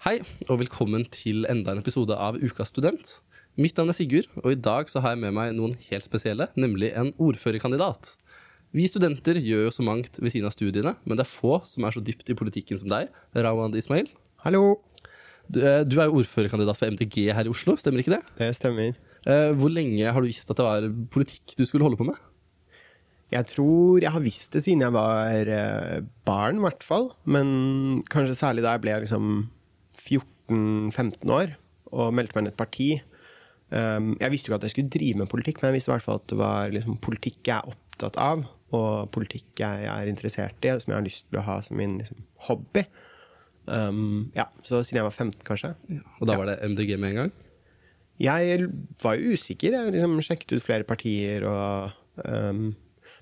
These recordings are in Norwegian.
Hei, og velkommen til enda en episode av Ukas student. Mitt navn er Sigurd, og i dag så har jeg med meg noen helt spesielle, nemlig en ordførerkandidat. Vi studenter gjør jo så mangt ved siden av studiene, men det er få som er så dypt i politikken som deg, Rawand Ismail. Hallo. Du, eh, du er jo ordførerkandidat for MDG her i Oslo, stemmer ikke det? Det stemmer. Eh, Hvor lenge har du visst at det var politikk du skulle holde på med? Jeg tror jeg har visst det siden jeg var eh, barn, i hvert fall. Men kanskje særlig da jeg ble liksom 14-15 år og meldte meg inn i et parti. Um, jeg visste jo ikke at jeg skulle drive med politikk, men jeg visste i hvert fall at det var liksom, politikk jeg er opptatt av, og politikk jeg er interessert i, som jeg har lyst til å ha som min liksom, hobby. Um, ja, Så siden jeg var 15, kanskje. Og da var det MDG med en gang? Jeg var jo usikker. Jeg liksom sjekket ut flere partier og um,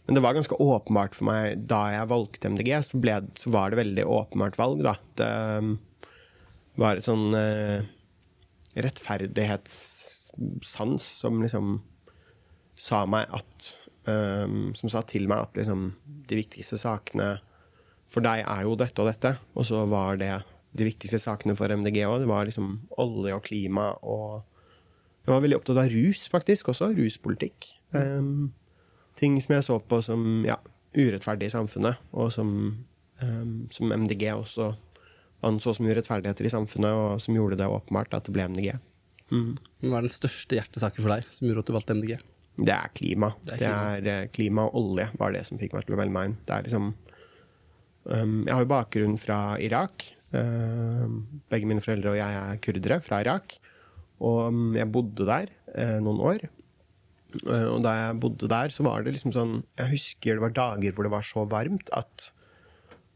Men det var ganske åpenbart for meg da jeg valgte MDG, så, ble, så var det veldig åpenbart valg, da. Det um, var et sånn uh, rettferdighetssans som liksom sa meg at um, Som sa til meg at liksom de viktigste sakene for deg er jo dette og dette. Og så var det de viktigste sakene for MDG òg. Det var liksom olje og klima og Jeg var veldig opptatt av rus, faktisk, også. Ruspolitikk. Um, ting som jeg så på som ja, urettferdig i samfunnet, og som, um, som MDG også anså som urettferdigheter i samfunnet, og som gjorde det åpenbart at det ble MDG. Mm. Hva er den største hjertesaken for deg som gjorde at du valgte MDG? Det er klima. Det er Det er, eh, klima og olje var det som fikk meg til å melde meg inn. Det er liksom um, Jeg har jo bakgrunn fra Irak. Uh, begge mine foreldre og jeg er kurdere fra Irak. Og um, jeg bodde der uh, noen år. Uh, og da jeg bodde der, så var det liksom sånn Jeg husker det var dager hvor det var så varmt at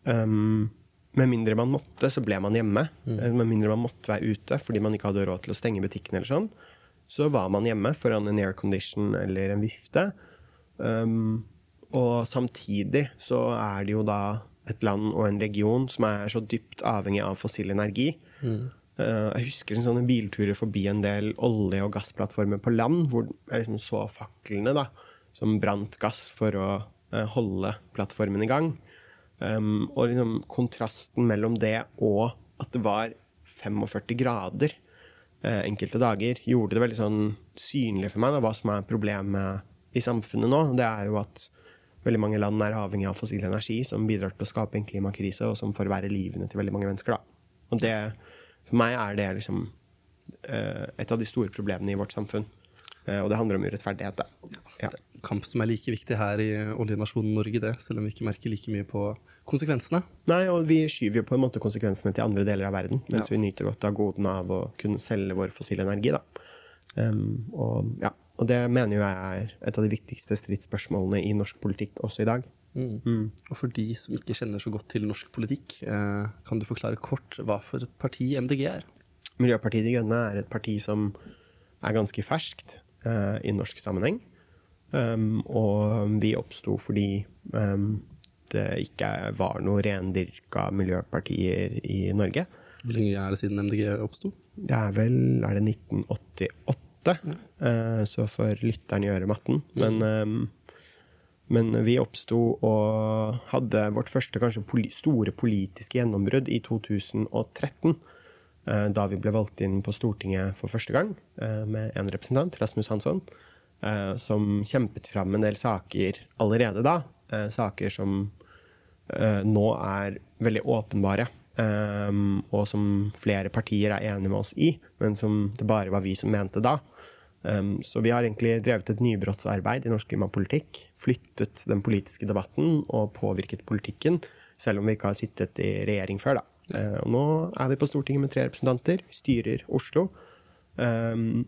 um, med mindre man måtte, så ble man hjemme. Mm. Med mindre man måtte være ute fordi man ikke hadde råd til å stenge butikken, eller sånn, så var man hjemme foran en aircondition eller en vifte. Um, og samtidig så er det jo da et land og en region som er så dypt avhengig av fossil energi. Uh, jeg husker sånne bilturer forbi en del olje- og gassplattformer på land, hvor jeg liksom så faklene da, som brant gass for å uh, holde plattformen i gang. Um, og liksom kontrasten mellom det og at det var 45 grader uh, enkelte dager, gjorde det veldig sånn synlig for meg da, hva som er problemet i samfunnet nå. Det er jo at veldig mange land er avhengig av fossil energi, som bidrar til å skape en klimakrise, og som forverrer livene til veldig mange mennesker. Da. Og det, for meg er det liksom uh, et av de store problemene i vårt samfunn. Uh, og det handler om urettferdighet. Da. Ja. Kamp som er like viktig her i oljenasjonen Norge, det, selv om vi ikke merker like mye på konsekvensene. Nei, og vi skyver jo på en måte konsekvensene til andre deler av verden, mens Ja. vi nyter godt av godene av å kunne selge vår fossile energi. Da. Um, og, ja. og det mener jo jeg er et av de viktigste stridsspørsmålene i norsk politikk også i dag. Mm. Og for de som ikke kjenner så godt til norsk politikk, eh, kan du forklare kort hva for et parti MDG er? Miljøpartiet De Grønne er et parti som er ganske ferskt eh, i norsk sammenheng. Um, og vi oppsto fordi um, det ikke var noe rendyrka miljøpartier i Norge. Hvor lenge er det siden MDG oppsto? Det er vel er det 1988, eh, så får lytteren gjøre matten. Men, um, men vi oppsto og hadde vårt første kanskje poli store politiske gjennombrudd i 2013. Uh, Da vi ble valgt inn på Stortinget for første gang uh, med en representant, Rasmus Hansson, som kjempet fram en del saker allerede da. eh, Saker som eh, nå er veldig åpenbare, eh, og som flere partier er enige med oss i, men som det bare var vi som mente da. Så vi har egentlig drevet et nybrottsarbeid i norsk klimapolitikk. Flyttet den politiske debatten og påvirket politikken, selv om vi ikke har sittet i regjering før. da. Eh, og nå er vi på Stortinget med tre representanter. Styrer Oslo. Um,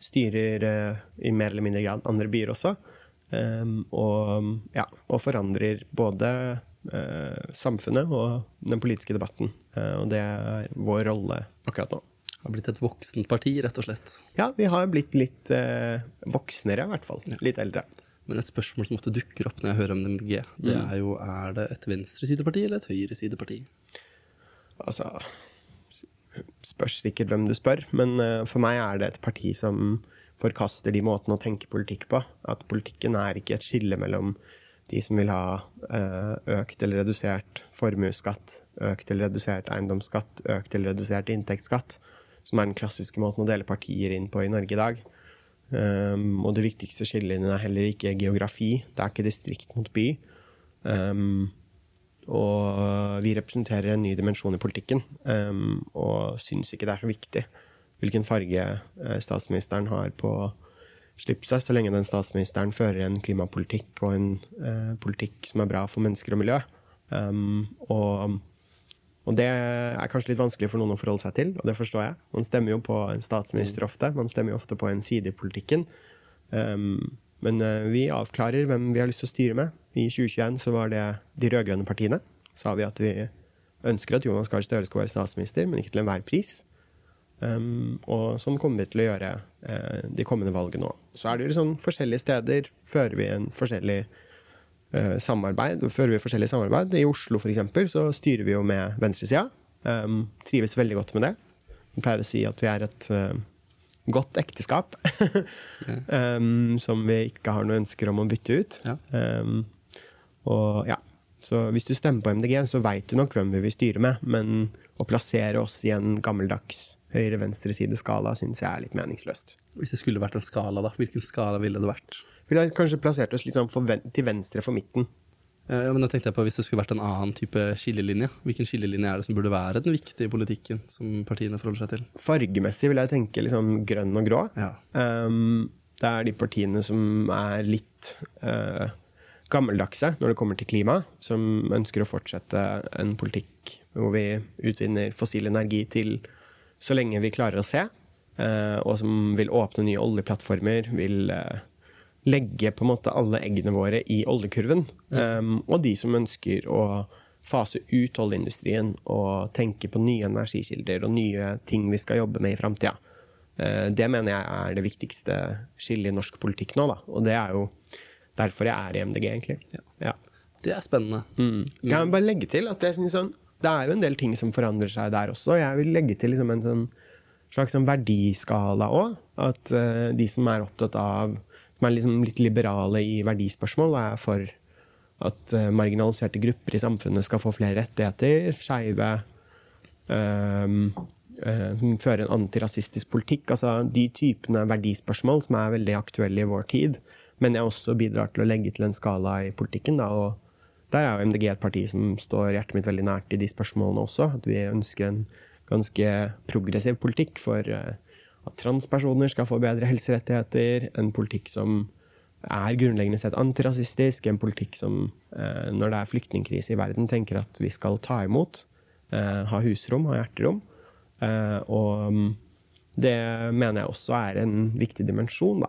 styrer eh, i mer eller mindre grad andre byer også. Um, og, ja, og forandrer både eh, samfunnet og den politiske debatten. Eh, og det er vår rolle akkurat nå. Har blitt et voksent parti, rett og slett. Ja, vi har blitt litt eh, voksnere, i hvert fall. Litt eldre. Men et spørsmål som ofte dukker opp når jeg hører om MDG, det er jo er det et venstresideparti eller et høyresideparti? Altså Spørs sikkert hvem du spør, men eh, for meg er det et parti som forkaster de måtene å tenke politikk på. At politikken er ikke et skille mellom de som vil ha eh, økt eller redusert formuesskatt, økt eller redusert eiendomsskatt, økt eller redusert inntektsskatt, som er den klassiske måten å dele partier inn på i Norge i dag. Um, og det viktigste skillelinjen er heller ikke geografi. Det er ikke distrikt mot by. Um, og vi representerer en ny dimensjon i politikken, um, og syns ikke det er så viktig hvilken farge uh, statsministeren har på slipset, så lenge den statsministeren fører en klimapolitikk og en uh, politikk som er bra for mennesker og miljø. og og det er kanskje litt vanskelig for noen å forholde seg til, og det forstår jeg. Man stemmer jo på en statsminister ofte. Man stemmer jo ofte på en side i politikken. Um, men uh, vi avklarer hvem vi har lyst til å styre med. I 2021 så var det de rød-grønne partiene. Sa vi at vi ønsker at Jonas Gahr Støre skal være statsminister, men ikke til enhver pris. Um, og sånn kommer vi til å gjøre uh, de kommende valgene òg. Så er det jo sånn forskjellige steder fører vi en forskjellig uh, samarbeid. Fører vi forskjellig samarbeid. I Oslo for eksempel, så styrer vi jo med venstresida. Um, trives veldig godt med det. Vi pleier å si at vi er et uh, godt ekteskap. um, som vi ikke har noe ønsker om å bytte ut. Ja. Um, og ja, så hvis du stemmer på MDG, så veit du nok hvem vi vil styre med. Men å plassere oss i en gammeldags høyre-venstre-side-skala syns jeg er litt meningsløst. Hvis det skulle vært en skala, da, hvilken skala ville det vært? Vi har kanskje plassert oss litt sånn for til venstre for midten. Eh, Ja, men nå tenkte jeg på Hvis det skulle vært en annen type skillelinje, hvilken skillelinje er det som burde være den viktige politikken som partiene forholder seg til? Fargemessig vil jeg tenke liksom grønn og grå. Ja. Um, det er de partiene som er litt uh, gammeldagse når det kommer til klima, som ønsker å fortsette en politikk hvor vi utvinner fossil energi til så lenge vi klarer å se, uh, og som vil åpne nye oljeplattformer, vil uh, legge på en måte alle eggene våre i oljekurven. Um, og de som ønsker å fase ut oljeindustrien og tenke på nye energikilder og nye ting vi skal jobbe med i framtida. Uh, det mener jeg er det viktigste skillet i norsk politikk nå, da. Og det er jo derfor jeg er i MDG, egentlig. Ja. Ja. Det er spennende. Mm. Jeg bare legge til at sånn, det er jo en del ting som forandrer seg der også. Jeg vil legge til liksom en sånn slags sånn verdiskala òg. At uh, de som er opptatt av Som er liksom litt liberale i verdispørsmål, er for at eh, marginaliserte grupper i samfunnet skal få flere rettigheter. Skeive. Um, som fører en antirasistisk politikk. Altså de typene verdispørsmål som er veldig aktuelle i vår tid. Men jeg også bidrar til å legge til en skala i politikken. Da, og der er jo MDG et parti som står hjertet mitt veldig nært i de spørsmålene også. At vi ønsker en ganske progressiv politikk for eh, at transpersoner skal få bedre helserettigheter. En politikk som er grunnleggende sett antirasistisk. En politikk som, eh, når det er flyktningkrise i verden, tenker at vi skal ta imot. eh, Ha husrom, ha hjerterom. Eh, Og mm, det mener jeg også er en viktig dimensjon, da.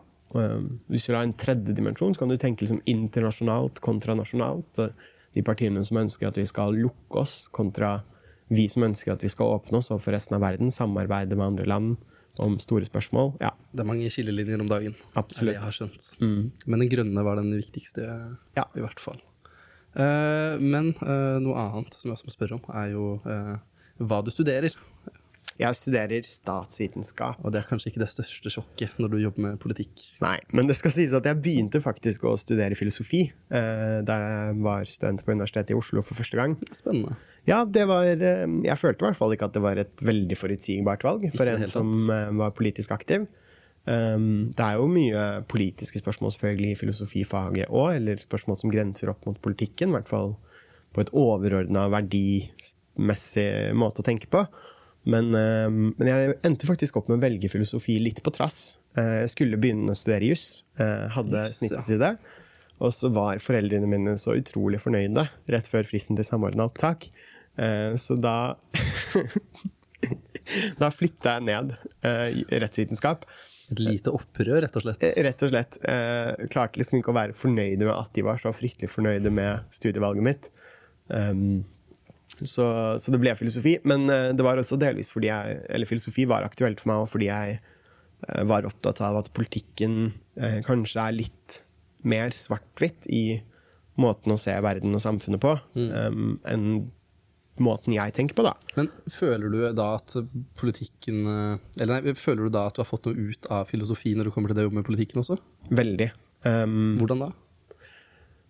Hvis vi har en tredje dimensjon, så kan du tenke liksom internasjonalt kontra nasjonalt. De partiene som ønsker at vi skal lukke oss, kontra vi som ønsker at vi skal åpne oss overfor resten av verden, samarbeide med andre land om store spørsmål. Ja, Det er mange skillelinjer om dagen. Absolutt. Jeg har skjønt. Mm. Men den grønne var den viktigste, Ja. i hvert fall. Eh, men eh, noe annet som jeg også må spørre om, er jo eh, hva du studerer. Jeg studerer statsvitenskap. Og det er kanskje ikke det største sjokket når du jobber med politikk. Nei, men det skal sies at jeg begynte faktisk å studere filosofi eh, da jeg var student på Universitetet i Oslo for første gang. Spennende. Ja, det var eh, Jeg følte i hvert fall ikke at det var et veldig forutsigbart valg for en som tatt. eh, var politisk aktiv. Um, det er jo mye politiske spørsmål selvfølgelig i filosofifaget òg, eller spørsmål som grenser opp mot politikken, i hvert fall på et overordna verdimessig måte å tenke på. Men, eh, men jeg endte faktisk opp med å velge filosofi litt på trass. Eh, jeg skulle begynne å studere juss, eh, hadde snittet til det. Og så var foreldrene mine så utrolig fornøyde rett før fristen til samordna opptak. Så da Da flytta jeg ned rettsvitenskap. Et lite opprør, rett og slett. Rett og slett. Klarte liksom ikke å være fornøyde med at de var så fryktelig fornøyde med studievalget mitt. Så, så det ble filosofi. Men eh, det var også delvis fordi jeg Eller filosofi var aktuelt for meg og fordi jeg eh, var opptatt av at politikken eh, kanskje er litt mer svart-hvitt i måten å se verden og samfunnet på um, enn måten jeg tenker på, da. Men føler du da at politikken Eller nei, føler du da at du har fått noe ut av filosofi når du kommer til det å jobbe med politikken også? Veldig. Um, Hvordan da?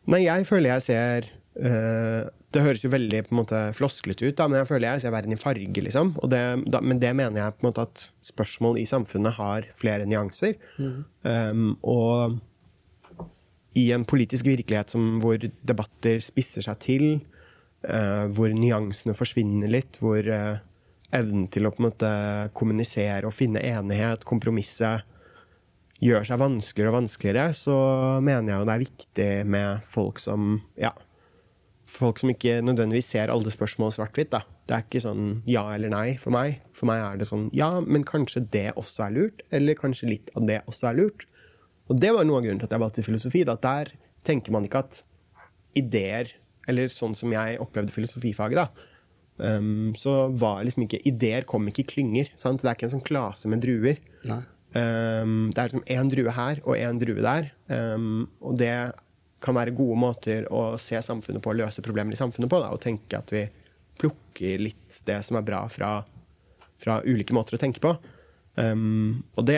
Nei, jeg føler jeg ser eh, Det høres jo veldig på en måte flosklete ut, da, men jeg føler jeg ser verden i farge, liksom. Og det, da, men det mener jeg på en måte at spørsmål i samfunnet har flere nyanser. Um, og i en politisk virkelighet som, hvor debatter spisser seg til, uh, hvor nyansene forsvinner litt, hvor uh, evnen til å på en måte kommunisere og finne enighet, kompromisse, gjør seg vanskeligere og vanskeligere, så mener jeg jo det er viktig med folk som ja, folk som ikke nødvendigvis ser alle spørsmål svart-hvitt. Det er ikke sånn ja eller nei for meg. For meg er det sånn ja, men kanskje det også er lurt, eller kanskje litt av det også er lurt. Og det var noe av grunnen til at jeg valgte filosofi. Da, at der tenker man ikke at ideer, eller sånn som jeg opplevde filosofifaget, da, um, så var liksom ikke Ideer kom ikke i klynger. Sant? Det er ikke en sånn klase med druer. Um, det er liksom én drue her og én drue der. Um, og det kan være gode måter å se samfunnet på, og løse problemer i samfunnet på. Da, og tenke at vi plukker litt det som er bra fra, fra ulike måter å tenke på. Um, og det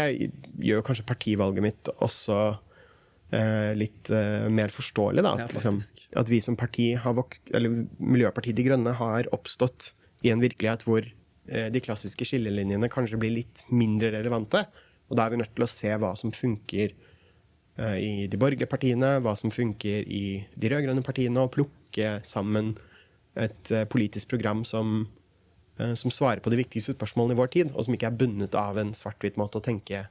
gjør kanskje partivalget mitt også uh, litt uh, mer forståelig. Da, Ja, at, liksom, at vi som parti har vok eller Miljøpartiet De Grønne har oppstått i en virkelighet hvor uh, de klassiske skillelinjene kanskje blir litt mindre relevante. Og da er vi nødt til å se hva som funker i de borgerlige partiene, hva som funker i de rød-grønne partiene, og plukke sammen et eh, politisk program som, eh, som svarer på de viktigste spørsmålene i vår tid, og som ikke er bundet av en svart-hvitt måte å tenke,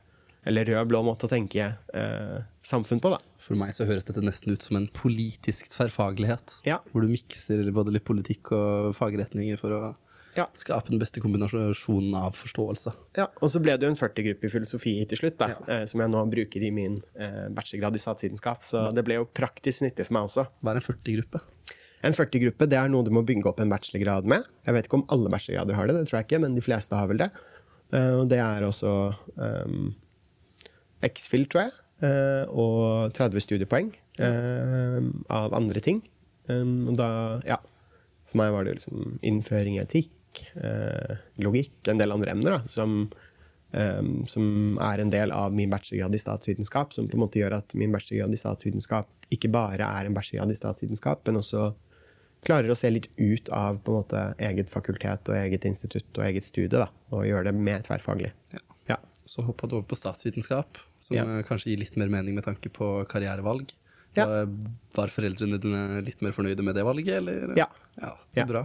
eller rød-blå måte å tenke eh, samfunn på, da. For meg så høres dette nesten ut som en politisk tverrfaglighet. Ja. Hvor du mikser både litt politikk og fagretninger for å Ja. skape den beste kombinasjonen av forståelse. Ja, og så ble det jo en 40-gruppe i filosofi til slutt, da, Ja. eh, som jeg nå bruker i min eh, bachelorgrad i statsvitenskap. Så det ble jo praktisk nyttig for meg også. Hva er en 40-gruppe? En 40-gruppe det er noe du må bygge opp en bachelorgrad med. Jeg vet ikke om alle bachelorgrader har det, det tror jeg ikke, men de fleste har vel det. Eh, og det er også um, X-Fill, tror jeg, og 30 studiepoeng um, av andre ting. Um, og da, ja For meg var det liksom innføring i etikk, eh, logikk, en del andre emner, da, som um, som er en del av min bachelorgrad i statsvitenskap, som på en måte gjør at min bachelorgrad i statsvitenskap ikke bare er en bachelorgrad i statsvitenskap, men også klarer å se litt ut av på en måte eget fakultet og eget institutt og eget studie, da, og gjøre det mer tverrfaglig. Ja. Ja. Så hoppa du over på statsvitenskap, som Ja. eh, kanskje gir litt mer mening med tanke på karrierevalg. Ja. Var- foreldrene dine litt mer fornøyde med det valget, eller? Ja. Ja, så bra.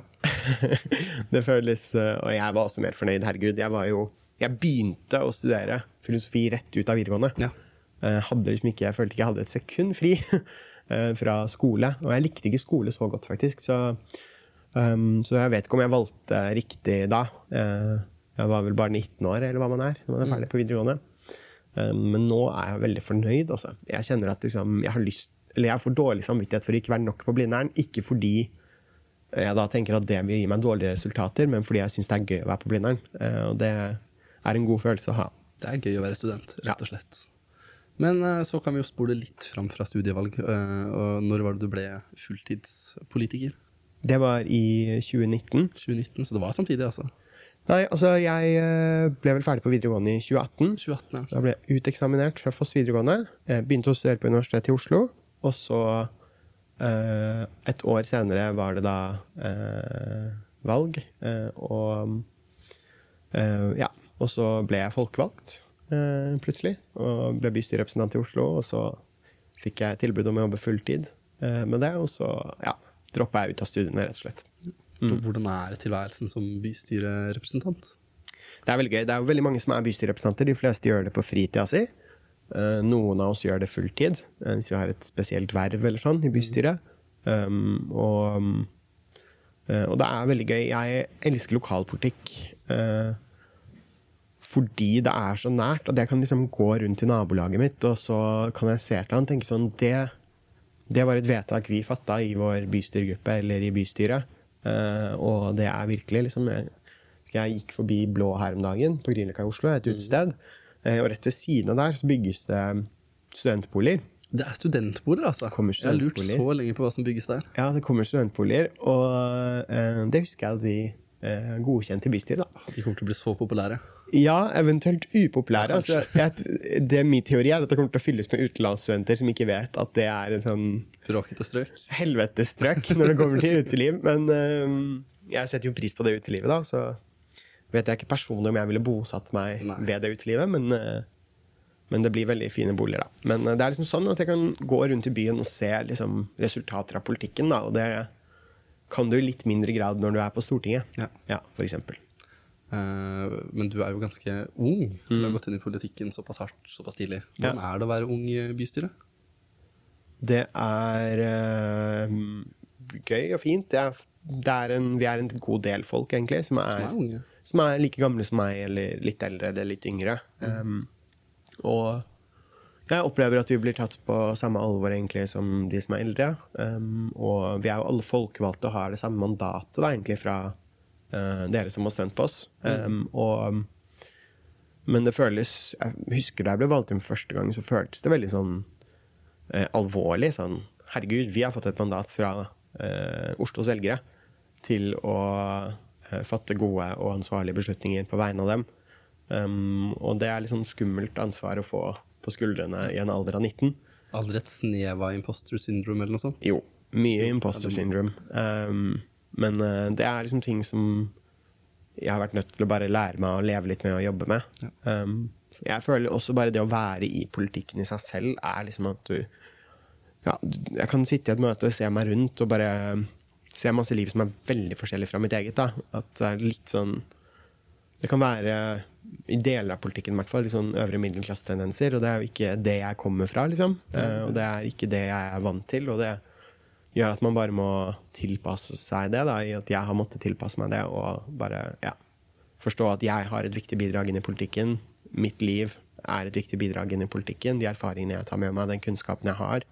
det føles eh, Og jeg var også mer fornøyd, herregud. Jeg var jo Jeg begynte å studere filosofi rett ut av videregående. Ja. Eh, hadde liksom ikke, jeg følte ikke jeg hadde et sekund fri eh, fra skole. Og jeg likte ikke skole så godt, faktisk. Så, um, så jeg vet ikke om jeg valgte riktig da. Jeg var vel bare 19 år, eller hva man er, når man er ferdig på videregående. Um, men nå er jeg veldig fornøyd. Altså. Jeg kjenner at liksom, jeg har lyst Eller jeg får dårlig samvittighet for å ikke være nok på Blindern. Ikke fordi jeg da tenker at det vil gi meg dårlige resultater, men fordi jeg syns det er gøy å være på Blindern. Eh, og det er en god følelse å ha. Det er gøy å være student, rett og slett. Men eh, så kan vi jo spole litt fram fra studievalg. eh, Og når var det du ble fulltidspolitiker? Det var i 2019. 2019, så det var samtidig, altså. Nei, altså jeg ble vel ferdig på videregående i 2018. 2018, ja. Da ble jeg uteksaminert fra Foss videregående. Jeg begynte å studere på Universitetet i Oslo. Og så, eh, et år senere, var det da eh, valg. Eh, og eh, ja. Og så ble jeg folkevalgt eh, plutselig. Og ble bystyrerepresentant i Oslo. Og så fikk jeg tilbud om å jobbe fulltid eh, med det. Og så ja, droppa jeg ut av studiene, rett og slett. Mm. Hvordan er tilværelsen som bystyrerepresentant? Det er veldig gøy. Det er jo veldig mange som er bystyrerepresentanter. De fleste gjør det på fritida si. Eh, Noen av oss gjør det fulltid, eh, hvis vi har et spesielt verv eller sånn i bystyret. Um, og, eh, og det er veldig gøy. Jeg elsker lokalpolitikk uh, fordi det er så nært at jeg kan liksom gå rundt i nabolaget mitt, og så kan jeg se et eller annet tenke sånn det, det var et vedtak vi fatta i vår bystyregruppe eller i bystyret. uh, og det er virkelig liksom jeg, jeg gikk forbi Blå her om dagen, på Grünerløkka i Oslo, et utested. Eh, og rett ved siden av der så bygges det studentboliger. Det er studentboliger, altså. Jeg har lurt så lenge på hva som bygges der. Ja, det kommer studentboliger, og eh, det husker jeg at vi eh, godkjent i bystyret, da. De kommer til å bli så populære. Ja, eventuelt upopulære. Ja, altså, jeg, det Min teori er at det kommer til å fylles med utenlandsstudenter som ikke vet at det er en sånn Bråkete strøk. helvetestrøk når det kommer til uteliv. Men eh, jeg setter jo pris på det utelivet, da. Så vet jeg ikke personlig om jeg ville bosatt meg Nei. ved det utelivet, men, eh, men det blir veldig fine boliger, da. Men eh, det er liksom sånn at jeg kan gå rundt i byen og se liksom, resultater av politikken, da. Og det kan du i litt mindre grad når du er på Stortinget. Ja. Ja, for eksempel. Eh, men du er jo ganske ung til å ha gått inn i politikken såpass hardt, såpass tidlig. Hvordan er det å være ung i bystyret? Det er uh, gøy og fint. Det er, det er en, vi er en god del folk, egentlig, som er, Som er unge. Som er like gamle som meg, eller litt eldre eller litt yngre. Um, og jeg opplever at vi blir tatt på samme alvor egentlig som de som er eldre. Um, og vi er jo alle folkevalgte og har det samme mandatet da, egentlig fra uh, dere som har stemt på oss. Um, og, men det føles Jeg husker da jeg ble valgt inn første gang, så føltes det veldig sånn uh, alvorlig. Sånn Herregud, vi har fått et mandat fra uh, Oslos velgere til å fatte gode og ansvarlige beslutninger på vegne av dem. Um, og det er litt sånn skummelt ansvar å få på skuldrene i en alder av 19. Aldri et snev av imposter syndrome eller noe sånt? Jo, mye imposter syndrome. Um, men uh, det er liksom ting som jeg har vært nødt til å bare lære meg å leve litt med og jobbe med. Um, jeg føler også bare det å være i politikken i seg selv er liksom at du ja, Jeg kan sitte i et møte og se meg rundt og bare se masse liv som er veldig forskjellig fra mitt eget. da. At det er litt sånn Det kan være i deler av politikken i hvert fall, litt sånn øvre middelklassetendenser, og det er jo ikke det jeg kommer fra, liksom. Eh, og det er ikke det jeg er vant til, og det gjør at man bare må tilpasse seg det, da, i at jeg har måttet tilpasse meg det, og bare, ja, forstå at jeg har et viktig bidrag inn i politikken. Mitt liv er et viktig bidrag inn i politikken. De erfaringene jeg tar med meg, den kunnskapen jeg har.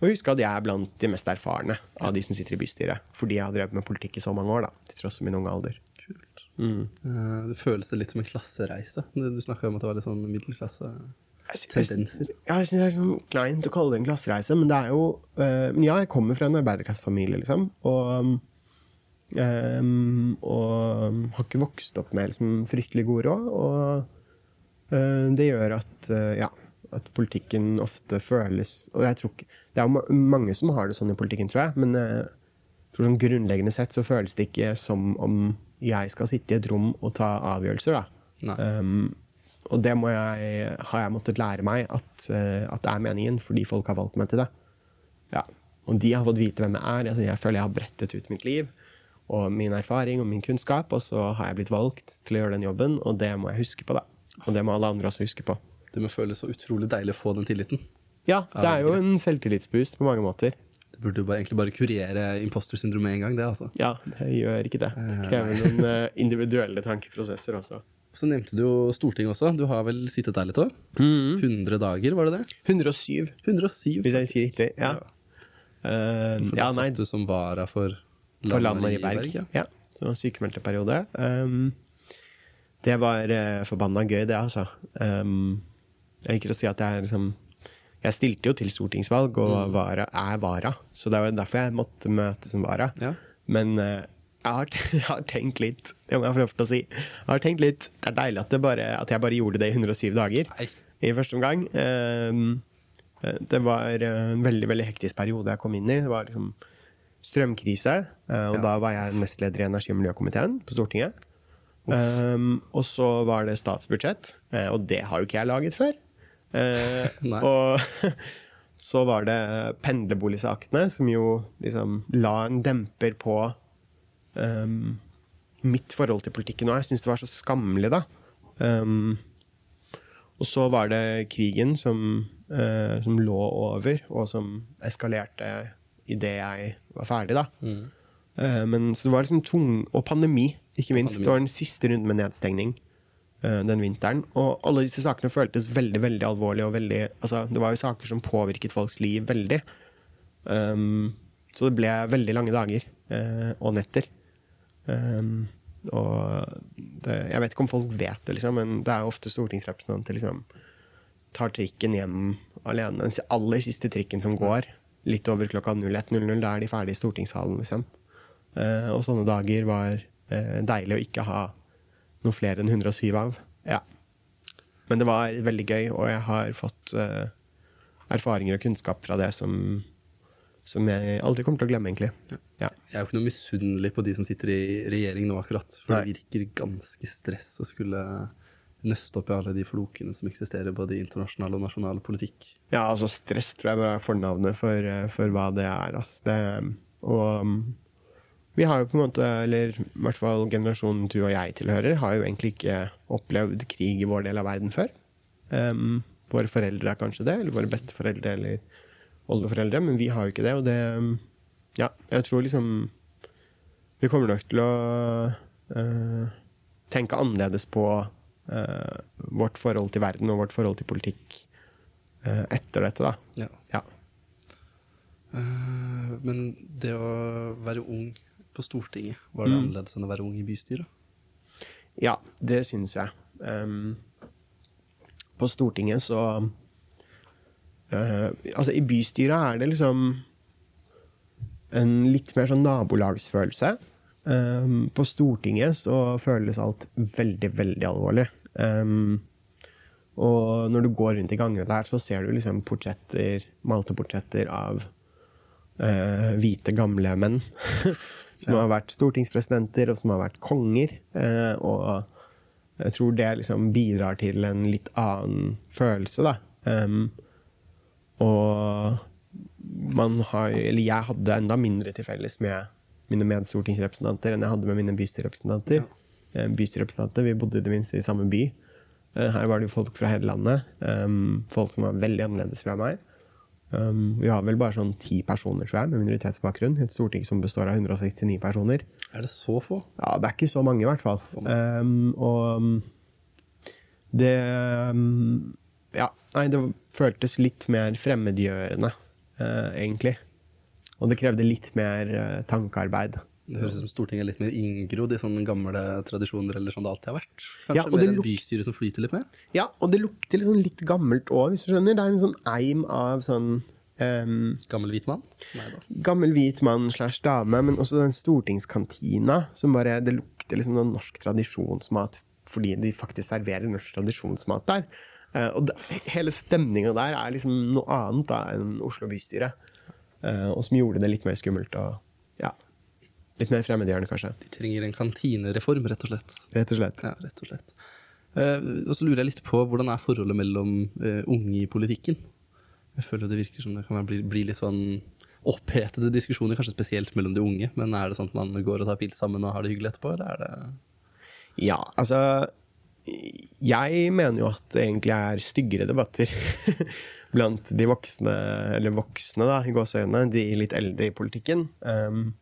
Og husk at jeg er blant de mest erfarne av de som sitter i bystyret, fordi jeg har drevet med politikk i så mange år, da, til tross for min unge alder. Kult. Mm. Eh, det føles litt som en klassereise. Du du snakka om at det var litt sånn middelklasse-tendenser. Ja, jeg synes det er sånn kleint å kalle det en klassereise, men det er jo Men ja, jeg kommer fra en arbeiderklassefamilie, liksom. Og, um, og har ikke vokst opp med liksom, fryktelig god råd. Og eh, det gjør at ja, at politikken ofte føles Og jeg tror ikke Det er jo mange som har det sånn i politikken, tror jeg, men eh, jeg tror sånn grunnleggende sett så føles det ikke som om jeg skal sitte i et rom og ta avgjørelser, da. Um, og det jeg, har jeg måttet lære meg at, eh, at det er meningen, fordi folk har valgt meg til det. Ja. Og de har fått vite hvem jeg er. Altså, jeg føler jeg har brettet ut mitt liv og min erfaring og min kunnskap, og så har jeg blitt valgt til å gjøre den jobben, og det må jeg huske på, da. Og det må alle andre også huske på. Det må føles så utrolig deilig å få den tilliten. Ja, det er jo en selvtillitsboost på mange måter. Det burde jo bare, egentlig bare kurere imposter syndrom med en gang, det, altså. Ja, det gjør ikke det. Det krever noen eh, individuelle tankeprosesser også. Så nevnte du jo Stortinget også. Du har vel sittet der litt òg? 100 dager, var det det? 107, 107. hvis jeg sier riktig. Ja. Uh, ja, nei, satt du som vara for For Lan Marie Marie Berg. ja. Ja. Det var en sykemeldteperiode. Um, det var uh, forbanna gøy, det, altså. Um, jeg liker å si at det er liksom Jeg stilte jo til stortingsvalg og Mm. vara, er vara, så det var derfor jeg måtte møte som vara. Ja. Men uh, jeg, har, jeg har tenkt litt Det må jeg få lov til å si. Jeg har tenkt litt Det er deilig at, det bare, at jeg bare gjorde det i 107 dager Nei. i første omgang. Um, eh, det var eh, en veldig veldig hektisk periode jeg kom inn i. Det var liksom strømkrise, eh, og Ja. da var jeg nestleder i energi- og miljøkomiteen på Stortinget. Um, og så var det statsbudsjett, eh, og det har jo ikke jeg laget før. Eh, og så var det pendlerboligsakene, som jo liksom la en demper på um, mitt forhold til politikken. Og jeg syns det var så skammelig, da. Um, og så var det krigen som, uh, som lå over, og som eskalerte idet jeg var ferdig, da. Mm. Uh, men så det var liksom tung Og pandemi, ikke minst. pandemi. Det var den siste runden med nedstengning den vinteren. Og alle disse sakene føltes veldig veldig alvorlige. veldig, altså, Det var jo saker som påvirket folks liv veldig. Um, så det ble veldig lange dager uh, og netter. Um, og det, jeg vet ikke om folk vet det, liksom, men det er jo ofte stortingsrepresentanter liksom tar trikken hjem alene. Den aller siste trikken som går, litt over klokka 01.00, da er de ferdige i stortingssalen, liksom. Uh, og sånne dager var uh, deilig å ikke ha noe flere enn 107 av. Ja. Men det var veldig gøy, og jeg har fått uh, erfaringer og kunnskap fra det som, som jeg aldri kommer til å glemme, egentlig. Ja. Jeg er jo ikke noe misunnelig på de som sitter i regjering nå, akkurat. For det virker ganske stress å skulle nøste opp i alle de flokene som eksisterer både i internasjonal og nasjonal politikk. Ja, altså stress tror jeg bare er fornavnet for, eh, for hva det er. Altså. Det, og vi har jo på en måte, eller i hvert fall generasjonen du og jeg tilhører, har jo egentlig ikke opplevd krig i vår del av verden før. Um, våre foreldre er kanskje det, eller våre besteforeldre eller oldeforeldre, men vi har jo ikke det. Og det Ja, jeg tror liksom Vi kommer nok til å uh, tenke annerledes på uh, vårt forhold til verden og vårt forhold til politikk uh, etter dette, da. Ja. Ja. Men det å være ung på Stortinget, var det Mm. annerledes enn å være ung i bystyret? Ja, det syns jeg. Um, på Stortinget så uh, Altså, i bystyret er det liksom en litt mer sånn nabolagsfølelse. Um, på Stortinget så føles alt veldig, veldig alvorlig. Um, og når du går rundt i gangene der, så ser du liksom portretter, malte portretter av uh, hvite, gamle menn. som har vært stortingspresidenter, og som har vært konger. Eh, og jeg tror det liksom bidrar til en litt annen følelse, da. Um, og man har Eller jeg hadde enda mindre til felles med mine medstortingsrepresentanter enn jeg hadde med mine bystyrerepresentanter. Ja. Bystyrerepresentanter, Vi bodde i det minste i samme by. Eh, Her var det jo folk fra hele landet. Um, folk som var veldig annerledes fra meg. Um, vi har vel bare sånn ti personer, tror jeg, med minoritetsbakgrunn. Et storting som består av 169 personer. Er det så få? Ja, det er ikke så mange, i hvert fall. Um, og det um, Ja, nei, det føltes litt mer fremmedgjørende, uh, egentlig. Og det krevde litt mer uh, tankearbeid. Det høres ut som Stortinget er litt mer inngrodd i sånne gamle tradisjoner, eller sånn det alltid har vært. Kanskje Ja, mer en bystyre som flyter litt mer? Ja, og det lukter liksom litt gammelt òg, hvis du skjønner. Det er en sånn eim av sånn um, Gammel hvit mann? Gammel hvit mann slash dame, men også den stortingskantina som bare Det lukter liksom noen norsk tradisjonsmat fordi de faktisk serverer norsk tradisjonsmat der. Uh, og det, hele stemninga der er liksom noe annet da enn Oslo bystyre. uh, og som gjorde det litt mer skummelt og ja, litt mer fremmedgjørende, kanskje. De trenger en kantinereform, rett og slett. Rett og slett. Ja, rett og slett. Eh, og så lurer jeg litt på hvordan er forholdet mellom eh, unge i politikken? Jeg føler det virker som det kan bli, bli litt sånn opphetede diskusjoner, kanskje spesielt mellom de unge. Men er det sånn at man går og tar pils sammen og har det hyggelig etterpå, eller er det Ja, altså Jeg mener jo at det egentlig er styggere debatter blant de voksne, eller voksne da, i gåseøynene, de litt eldre i politikken. Um,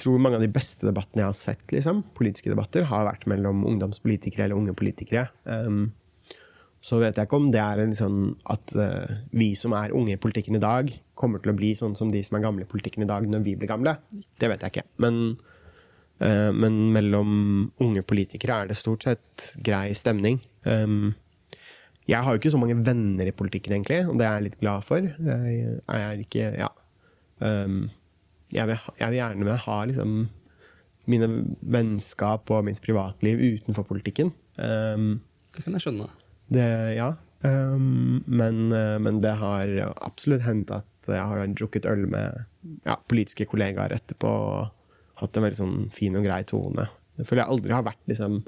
tror mange av de beste debattene jeg har sett, liksom, politiske debatter, har vært mellom ungdomspolitikere eller unge politikere. Um, så vet jeg ikke om det er en sånn at uh, vi som er unge i politikken i dag, kommer til å bli sånn som de som er gamle i politikken i dag når vi blir gamle. Det vet jeg ikke. Men uh, men mellom unge politikere er det stort sett grei stemning. Um, jeg har jo ikke så mange venner i politikken, egentlig, og det er jeg litt glad for. Jeg er ikke Ja. Um, jeg, vil, jeg vil gjerne ha liksom mine vennskap og mitt privatliv utenfor politikken. Um, Det kan jeg skjønne. det, ja. Um, men, eh, men det har absolutt hendt at jeg har drukket øl med ja, politiske kollegaer etterpå og hatt en veldig sånn fin og grei tone. Jeg føler jeg aldri har vært liksom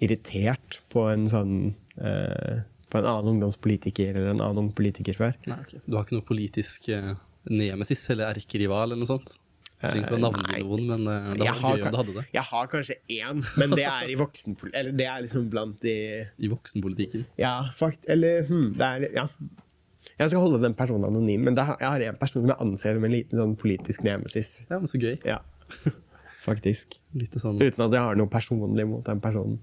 irritert på en sånn uh, på en annen ungdomspolitiker eller en annen ung politiker før. Nei, okay. Du har ikke noe politisk eh, nemesis eller erkerival eller noe sånt? Trenger ikke å navngi nei. noen, men eh, det var gøy om du hadde det. Jeg har kanskje én, men det er i voksenpolitikken. Eller det er liksom blant de I voksenpolitikken. Ja, fakt, eller hm, det er Ja. Jeg skal holde den personen anonym, men det, har- jeg har en person som jeg anser som en liten sånn politisk nemesis. Ja, men så gøy. Ja, faktisk. Sånn, Uten at jeg har noe personlig mot den personen.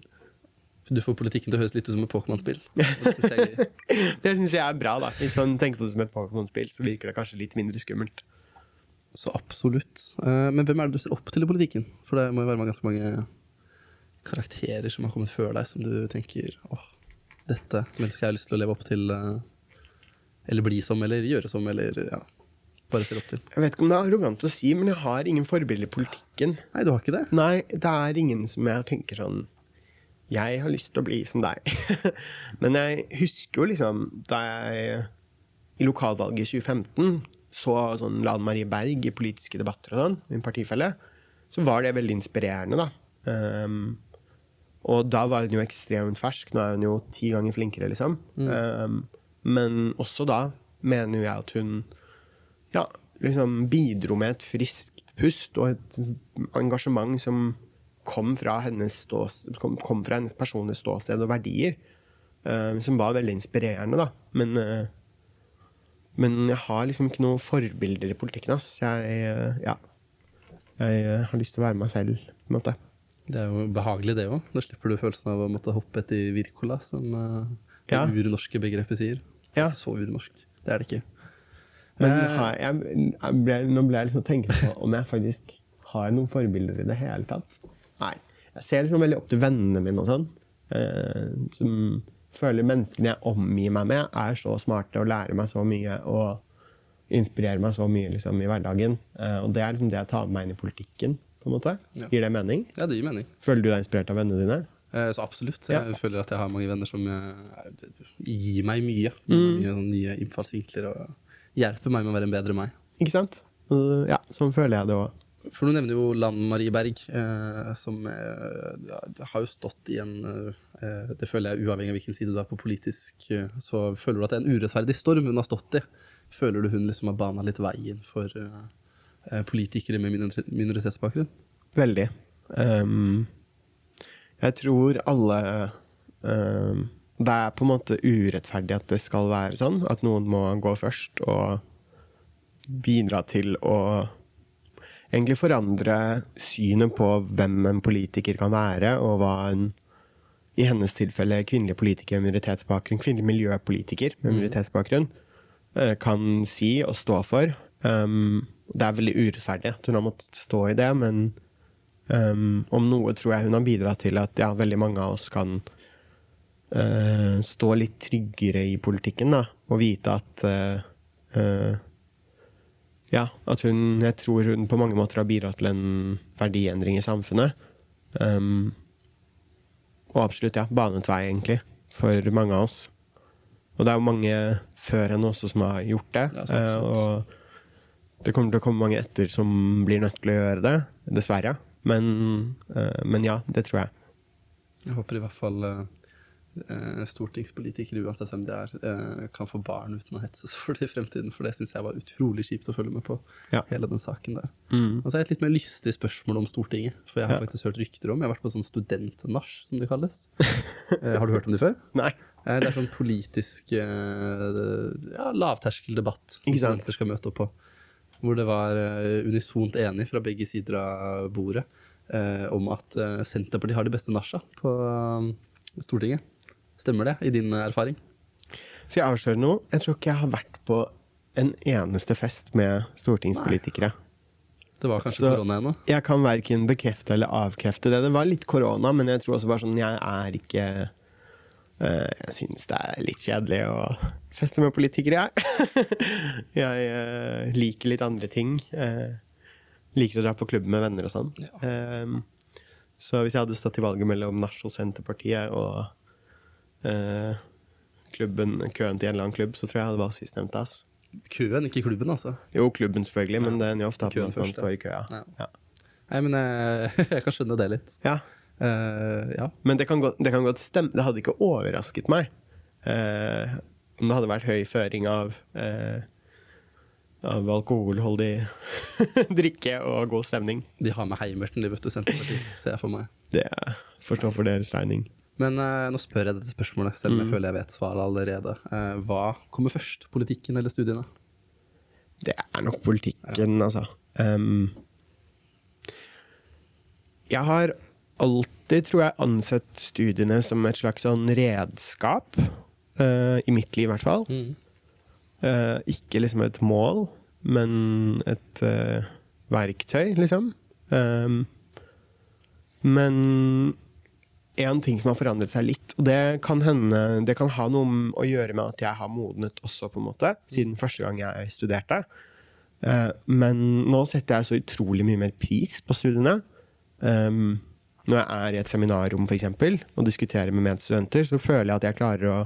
Du får politikken til å høres litt ut som et Pokémon-spill. Det synes jeg syns jeg er bra, da. Hvis man tenker på det som et Pokémon-spill, så virker det kanskje litt mindre skummelt. Så absolutt. Eh, Men hvem er det du ser opp til i politikken? For det må jo være ganske mange karakterer som har kommet før deg, som du tenker åh, dette mennesket har jeg lyst til å leve opp til. eh, Eller bli som, eller gjøre som, eller ja. bare ser opp til? Jeg vet ikke om det er arrogant å si, men jeg har ingen forbilder i politikken. Nei, du har ikke det? Nei, det er ingen som jeg tenker sånn Jeg har lyst til å bli som deg. men jeg husker jo liksom da jeg i lokalvalget i 2015 så sånn Lan Marie Berg i politiske debatter og sånn, min partifelle, så var det veldig inspirerende, da. Um, og da var hun jo ekstremt fersk. Nå er hun jo ti ganger flinkere, liksom. Um, men også da mener jeg at hun ja, liksom bidro med et friskt pust og et engasjement som kom fra hennes, ståsted, kom, kom fra hennes personlige ståsted og verdier. Uh, som var veldig inspirerende, da. Men, uh, men jeg har liksom ikke noen forbilder i politikken, ass. Jeg, uh, ja. jeg har lyst til å være meg selv, på en måte. Det er jo behagelig, det òg. Da slipper du følelsen av å måtte hoppe etter Wirkola, som uh, det Ja. urnorske begrepet sier. Det er Ja. så urnorsk. Det er det ikke. Men har jeg, jeg ble, nå ble jeg liksom tenkt på om jeg faktisk har noen forbilder i det hele tatt. Nei. Jeg ser liksom veldig opp til vennene mine og sånn. Eh, som føler menneskene jeg omgir meg med, er så smarte og lærer meg så mye og inspirerer meg så mye liksom, i hverdagen. Eh, og det er liksom det jeg tar med meg inn i politikken. på en måte. Ja. Gir det mening? Ja, det gir mening. Føler du deg inspirert av vennene dine? Eh, Så absolutt. Ja. Jeg føler at jeg har mange venner som gir meg mye. Gir Mm. meg mye sånn nye innfallsvinkler og hjelper meg med å være en bedre meg. Ikke sant? Ja, sånn føler jeg det òg. For du nevner jo Lan Marie Berg, eh, som eh, har jo stått i en eh, Det føler jeg uavhengig av hvilken side du er på politisk, eh, så føler du at det er en urettferdig storm hun har stått i. Føler du hun liksom har bana litt veien for eh, politikere med minoritetsbakgrunn? Veldig. Um, jeg tror alle um, Det er på en måte urettferdig at det skal være sånn. At noen må gå først og bidra til å egentlig forandre synet på hvem en politiker kan være, og hva en i hennes tilfelle kvinnelige politikere med minoritetsbakgrunn, kvinnelig miljøpolitiker med minoritetsbakgrunn, eh, kan si og stå for. Um, det er veldig urettferdig at hun har måttet stå i det, men um, om noe tror jeg hun har bidratt til at ja, veldig mange av oss kan uh, stå litt tryggere i politikken, da, og vite at uh, eh, ja, at hun Jeg tror hun på mange måter har bidratt til en verdiendring i samfunnet. Um, og absolutt, ja, banet vei, egentlig, for mange av oss. Og det er jo mange før henne også som har gjort det. Ja, eh, og det kommer til å komme mange etter som blir nødt til å gjøre det, dessverre. Men, eh, men ja, det tror jeg. Jeg håper i hvert fall eh, stortingspolitikere, uansett hvem de er, eh, kan få barn uten å hetses for det i fremtiden. For det syns jeg var utrolig kjipt å følge med på, Ja. hele den saken der. Mm. Og så er det et litt mer lystig spørsmål om Stortinget. For jeg har Ja. faktisk hørt rykter om Jeg har vært på sånn studentnasj, som det kalles. Eh, har du hørt om det før? Nei. Eh, Det er sånn politisk eh, ja, lavterskeldebatt som studenter skal møte opp på. Hvor det var eh, unisont enig fra begge sider av bordet eh, om at eh, Senterpartiet har de beste nasja på eh, Stortinget. Stemmer det, i din erfaring? Skal jeg avsløre noe? Jeg tror ikke jeg har vært på en eneste fest med stortingspolitikere. Det var kanskje Så- korona ennå? Jeg kan verken bekrefte eller avkrefte det. Det var litt korona, men jeg tror også bare sånn Jeg er ikke Uh, Jeg syns det er litt kjedelig å feste med politikere, jeg. jeg uh, liker litt andre ting. Uh, liker å dra på klubb med venner og sånn. Ja. Eh, så hvis jeg hadde stått i valget mellom Nasjonal Senterpartiet og eh, klubben, køen til en eller annen klubb, så tror jeg det var sistnevnte. Køen, ikke klubben, altså. Jo, klubben selvfølgelig, men det er jo ofte at man først, står i køa. Ja. Ja. Nei, men eh, jeg kan skjønne det litt. ja. Eh, ja. Men det kan, godt, det kan godt stemme. Det hadde ikke overrasket meg eh, om det hadde vært høy føring av, eh, av alkoholholdig drikke og god stemning. De har med heimerten, de, vet du, Senterpartiet, ser jeg for meg. Det forstår for deres regning. Men uh, nå spør jeg dette spørsmålet, selv om jeg Mm. føler jeg vet svaret allerede. Uh, hva kommer først, politikken eller studiene? Det er nok politikken, altså. Um, jeg har alltid, tror jeg, ansett studiene som et slags sånn redskap. Uh, I mitt liv, i hvert fall. Eh, ikke liksom et mål, men et verktøy, liksom. Um, men en ting som har forandret seg litt, og det kan hende Det kan ha noe å gjøre med at jeg har modnet også, på en måte, siden første gang jeg studerte. Eh, men nå setter jeg så utrolig mye mer pris på studiene. Um, når jeg er i et seminarrom for eksempel, og diskuterer med medstudenter, så føler jeg at jeg klarer å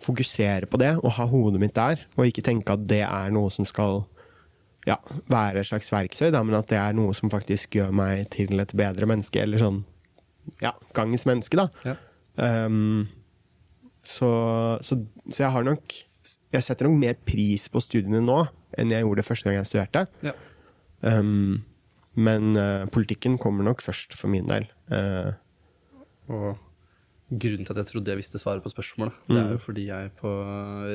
fokusere på det og ha hodet mitt der, og ikke tenke at det er noe som skal ja, være et slags verktøy, men at det er noe som faktisk gjør meg til et bedre menneske, eller sånn ja, gangens menneske, da. Ja. Um, så, så, så jeg har nok Jeg setter nok mer pris på studiene nå enn jeg gjorde første gang jeg studerte. Ja. Um, men uh, politikken kommer nok først for min del. Uh, Og grunnen til at jeg trodde jeg visste svaret på spørsmålet, det er jo Mm. fordi jeg på,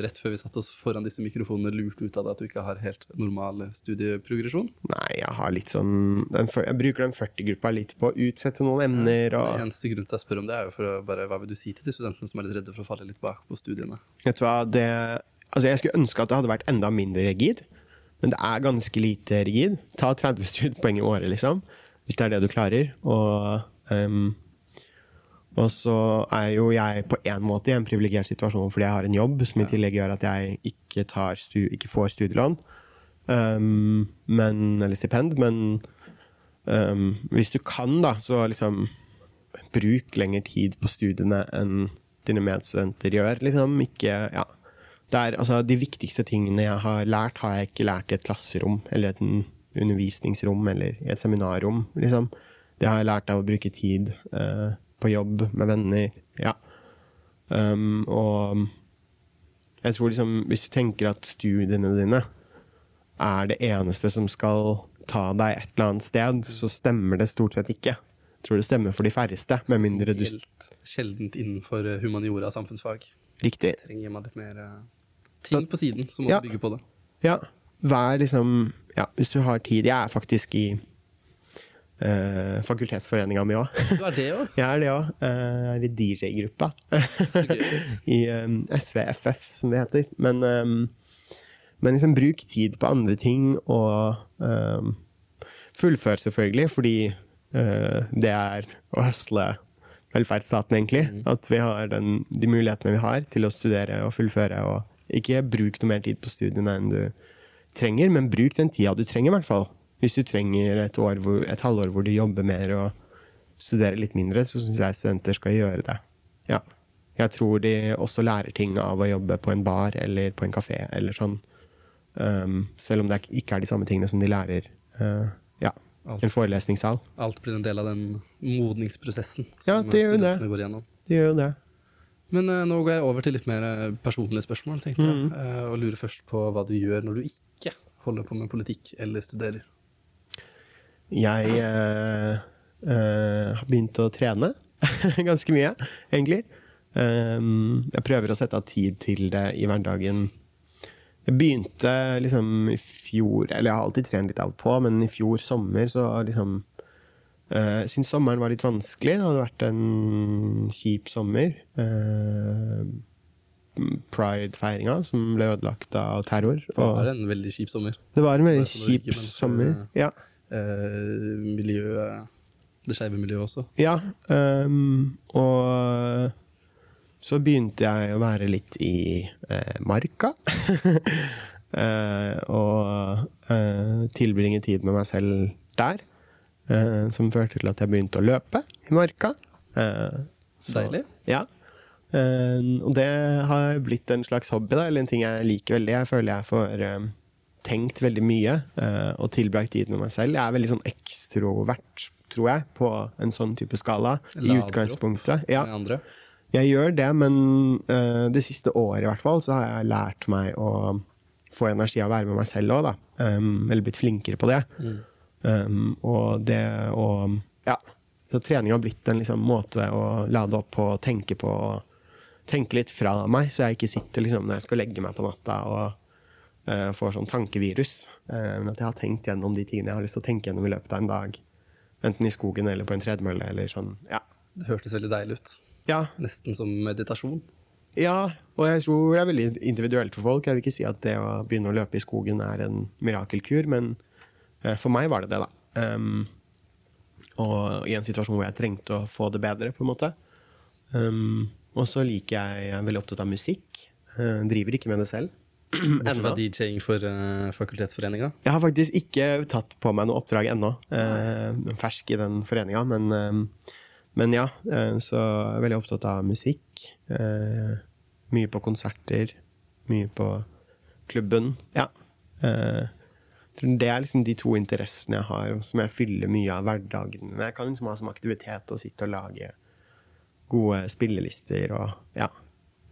rett før vi satte oss foran disse mikrofonene, lurte ut av deg at du ikke har helt normal studieprogresjon. nei, jeg har litt sånn den, Jeg bruker den 40-gruppa litt på å utsette noen emner og Den eneste grunnen til at jeg spør om det, er jo for å bare Hva vil du si til de studentene som er litt redde for å falle litt bak på studiene? Vet du hva, det Altså, jeg skulle ønske at det hadde vært enda mindre rigid, men det er ganske lite rigid. Ta 30 studiepoeng i året, liksom, hvis det er det du klarer. Og, ehm, og så er jo jeg på en måte i en privilegert situasjon fordi jeg har en jobb som i tillegg gjør at jeg ikke, ikke får studielån, um, men, eller stipend. Men um, hvis du kan, da, så liksom bruk lengre tid på studiene enn dine medstudenter gjør. Liksom ikke Ja. Det er, altså, de viktigste tingene jeg har lært, har jeg ikke lært i et klasserom eller et undervisningsrom eller i et seminarrom. Liksom. Det har jeg lært av å bruke tid eh, på jobb med venner. Ja. Um, og jeg tror liksom, hvis du tenker at studiene dine er det eneste som skal ta deg et eller annet sted, så stemmer det stort sett ikke. Jeg tror det stemmer for de færreste, med mindre du Helt sjeldent innenfor eh, humaniora og samfunnsfag. Riktig. Trenger man litt mer eh, ting på siden som må Ja. bygge på det. Ja, vær liksom Ja, hvis du har tid Jeg er faktisk i uh, fakultetsforeninga mi òg. Du er det òg? Jeg er det òg. Jeg er i DJ-gruppa. I um, SVFF, som det heter. Men, um, men liksom bruk tid på andre ting, og um, fullfør selvfølgelig, fordi uh, det er å høsle velferdsstaten, egentlig. At vi har den, de mulighetene vi har til å studere og fullføre. Og ikke bruk noe mer tid på studiene enn du trenger, men bruk den tida du trenger, i hvert fall. Hvis du trenger et, år hvor, et halvår hvor du jobber mer og studerer litt mindre, så syns jeg studenter skal gjøre det. Ja. Jeg tror de også lærer ting av å jobbe på en bar eller på en kafé eller sånn. Um, selv om det ikke er de samme tingene som de lærer uh, ja, alt, en forelesningssal. Alt blir en del av den modningsprosessen Ja, som det gjør det. går igjennom. De gjør det. Men uh, nå går jeg over til litt mer eh, personlige spørsmål, tenkte Mm. jeg. Uh, og lurer først på hva du gjør når du ikke holder på med politikk eller studerer. Jeg eh, eh, har begynt å trene ganske mye, egentlig. Um, jeg prøver å sette av tid til det i hverdagen. Jeg begynte liksom i fjor Eller jeg har alltid trent litt av og på, men i fjor sommer så liksom eh, Jeg syns sommeren var litt vanskelig. Det hadde vært en kjip sommer. Uh, Pride-feiringa som ble ødelagt av terror. Det var en veldig kjip sommer. det var en veldig kjip sommer. Ja. Eh, miljøet, det skeive miljøet også. Ja, Um, og så begynte jeg å være litt i eh, marka. Eh, og eh, tilbringe tid med meg selv der. eh, som førte til at jeg begynte å løpe i marka. Eh, så- Deilig. Ja. Og det har blitt en slags hobby, da, eller en ting jeg liker veldig. Jeg føler jeg får tenkt veldig mye eh, og tilbrakt tid med meg selv. Jeg er veldig sånn ekstrovert, tror jeg, på en sånn type skala. I Lader I utgangspunktet. Ja, Med andre. jeg gjør det, men uh, det siste året i hvert fall, så har jeg lært meg å få energi av å være med meg selv òg, da. Um, eller blitt flinkere på det. Um, og det å Ja. Så trening har blitt en liksom, måte å lade opp på, tenke på, tenke litt fra meg, så jeg ikke sitter liksom, når jeg skal legge meg på natta og får sånn tankevirus. Eh, men at jeg har tenkt gjennom de tingene jeg har lyst til å tenke gjennom i løpet av en dag. Enten i skogen eller på en tredemølle eller sånn. Ja. Det hørtes veldig deilig ut. ja. Nesten som meditasjon. Ja, og jeg tror det er veldig individuelt for folk. Jeg vil ikke si at det å begynne å løpe i skogen er en mirakelkur, men eh, for meg var det det, da. Um, og i en situasjon hvor jeg trengte å få det bedre, på en måte. Um, og så liker jeg Jeg er veldig opptatt av musikk. Eh, driver ikke med det selv. Bortsett fra. DJ-ing for uh, fakultetsforeninga. Jeg har faktisk ikke tatt på meg noe oppdrag ennå. Uh, fersk i den foreninga, men, uh, men ja. så så jeg er veldig opptatt av musikk. Mye på konserter. Mye på klubben. Ja. Det er liksom de to interessene jeg har, som jeg fyller mye av hverdagen med. Jeg kan liksom ha som aktivitet å sitte og lage gode spillelister og ja.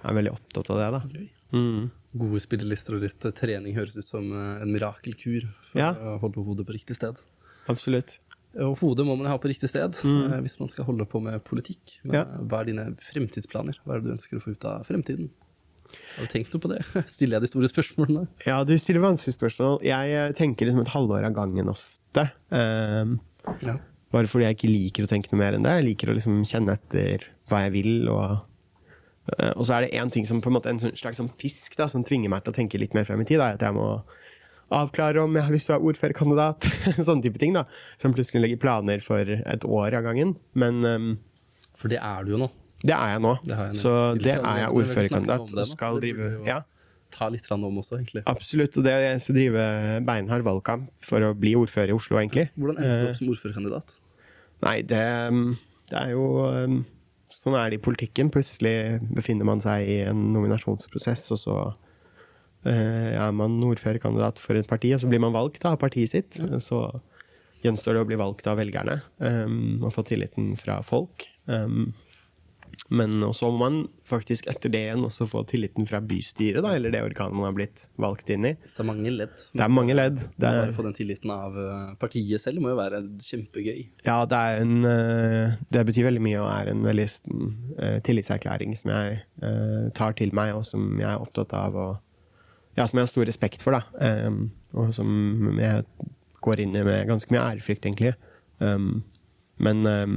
Jeg er veldig opptatt av det, da. Gøy. Mm. Gode spillelister og litt eh, trening høres ut som eh, en mirakelkur for Ja. å holde hodet på riktig sted. Absolutt. Og hodet må man ha på riktig sted mm. hvis man skal holde på med politikk. Men. Ja. eh, hva er dine fremtidsplaner? Hva er det du ønsker å få ut av fremtiden? Har du tenkt noe på det? Stiller jeg de store spørsmålene? Ja, du stiller vanskelige spørsmål. Jeg eh, tenker liksom et halvår av gangen ofte. Um, Ja. bare fordi jeg ikke liker å tenke noe mer enn det. Jeg liker å liksom kjenne etter hva jeg vil. Og, eh, og så er det én ting som på en måte en sånn slags sånn pisk da, som tvinger meg til å tenke litt mer frem i tid. Da, at jeg må avklare om jeg har lyst til å være ordførerkandidat. Sånne type ting. da, Som plutselig legger planer for et år av gangen. Men um, For det er du jo nå. det er jeg nå. Jeg så det er jeg ordførerkandidat og skal drive ja. Ta litt om også, egentlig. Absolutt. Og det jeg skal drive beinhard valgkamp for å bli ordfører i Oslo, egentlig. Hvordan endte du Eh, opp som ordførerkandidat? Nei, det, um, det er jo um, Sånn er det i politikken. Plutselig befinner man seg i en nominasjonsprosess, og så eh, er man ordførerkandidat for et parti, og så blir man valgt av partiet sitt. Så gjenstår det å bli valgt av velgerne um, og få tilliten fra folk. Um, men så må man faktisk etter det igjen også få tilliten fra bystyret, da, eller det organet man har blitt valgt inn i. Så det er mange ledd. Det er mange ledd. Det er, Bare få den tilliten av eh, partiet selv må jo være kjempegøy. Ja, det en eh, Det betyr veldig mye og er en veldig eh, tillitserklæring som jeg tar til meg, og som jeg er opptatt av og Ja, som jeg har stor respekt for, da. Um, og som jeg går inn i med ganske mye ærefrykt, egentlig. Um, men um,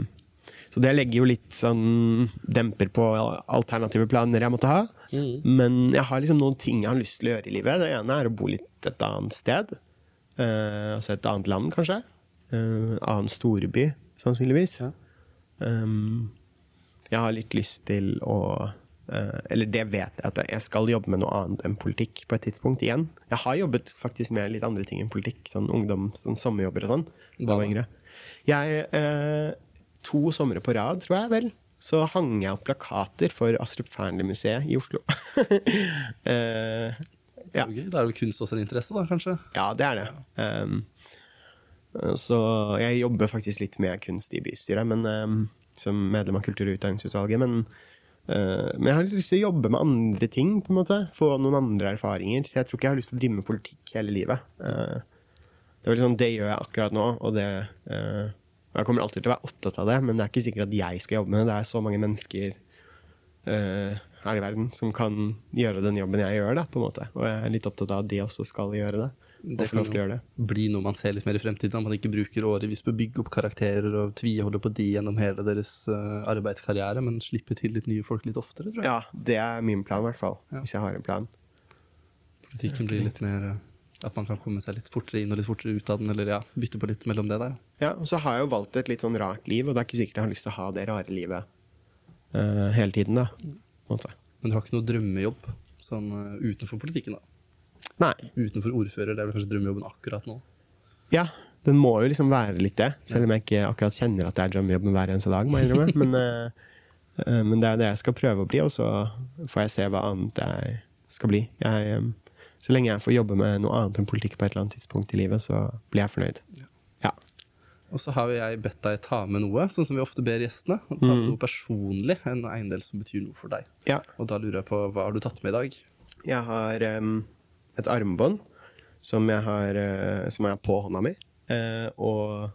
Så det legger jo litt sånn demper på alternative planer jeg måtte ha. Men jeg har liksom noen ting jeg har lyst til å gjøre i livet. Det ene er å bo litt et annet sted. Eh, altså et annet land, kanskje. Uh, annen storby, sannsynligvis. Ja. Um, jeg har litt lyst til å eh, Eller det vet jeg at jeg skal jobbe med noe annet enn politikk på et tidspunkt igjen. Jeg har jobbet faktisk med litt andre ting enn politikk. Sånn ungdoms, sånn sommerjobber og sånn. Da jeg var yngre. Jeg eh, To somre på rad, tror jeg vel, så hang jeg opp plakater for Astrup Fearnley-museet i Oslo. uh, ja. Det er jo det kunst også en interesse, da, kanskje? Ja, det er det. Um, så jeg jobber faktisk litt med kunst i bystyret, men, um, som medlem av kultur- og utdanningsutvalget. Men, uh, men jeg har lyst til å jobbe med andre ting, på en måte. Få noen andre erfaringer. Jeg tror ikke jeg har lyst til å drive med politikk hele livet. Uh, det er vel sånn, det gjør jeg akkurat nå, og det uh, og Jeg kommer alltid til å være opptatt av det, men det er ikke sikkert at jeg skal jobbe med det. Det er så mange mennesker uh, her i verden som kan gjøre den jobben jeg gjør, da, på en måte. Og jeg er litt opptatt av at de også skal gjøre det. Det kan det. bli noe man ser litt mer i fremtiden. Man ikke bruker årevis på å bygge opp karakterer og tviholde på de gjennom hele deres uh, arbeidskarriere, men slipper til litt nye folk litt oftere, tror jeg. Ja, det er min plan, i hvert fall. Ja. Hvis jeg har en plan. Politikken blir litt mer eh, At man kan komme seg litt fortere inn og litt fortere ut av den, eller ja, bytte på litt mellom det der. Ja, og så har jeg jo valgt et litt sånn rart liv, og det er ikke sikkert jeg har lyst til å ha det rare livet uh, hele tiden, da. Men du har ikke noe drømmejobb sånn uh, utenfor politikken, da? Nei. Utenfor ordfører, det er vel kanskje drømmejobben akkurat nå? Ja, den må jo liksom være litt det. Selv om jeg ikke akkurat kjenner at det er drømmejobben hver eneste dag, må jeg innrømme. Men, uh, men det er det jeg skal prøve å bli, og så får jeg se hva annet jeg skal bli. Jeg, eh, så lenge jeg får jobbe med noe annet enn politikk på et eller annet tidspunkt i livet, så blir jeg fornøyd. Ja. Og så har jo jeg bedt deg ta med noe, sånn som vi ofte ber gjestene. Ta med noe personlig, en eiendel som betyr noe for deg. ja. Og da lurer jeg på, hva har du tatt med i dag? Jeg har um, et armbånd som jeg har, uh, som er på hånda mi. Uh, og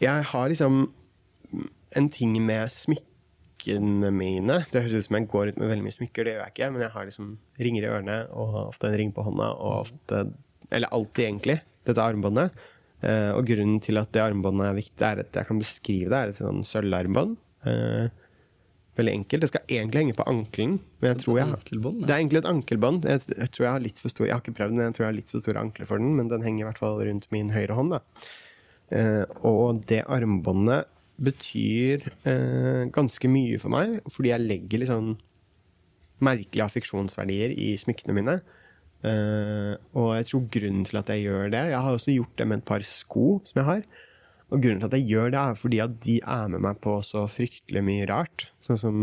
jeg har liksom en ting med smykkene mine. Det høres ut som jeg går ut med veldig mye smykker, det gjør jeg ikke. Men jeg har liksom ringer i ørene og ofte en ring på hånda, og ofte, eller alltid egentlig, dette armbåndet. Eh, og grunnen til at det armbåndet er viktig, er at jeg kan beskrive det, er et sånn sølvarmbånd. Eh, veldig enkelt. Det skal egentlig henge på ankelen, men jeg tror jeg Ankelbånd? det er egentlig et ankelbånd. Jeg, jeg tror jeg har litt for stor Jeg har ikke prøvd den, jeg tror jeg har litt for store ankler for den, men den henger i hvert fall rundt min høyre hånd. da. Eh, og det armbåndet betyr eh, ganske mye for meg, fordi jeg legger litt sånn merkelige affeksjonsverdier i smykkene mine. Eh, og jeg tror grunnen til at jeg gjør det Jeg har også gjort det med et par sko som jeg har. Og grunnen til at jeg gjør det, er fordi at de er med meg på så fryktelig mye rart. Sånn som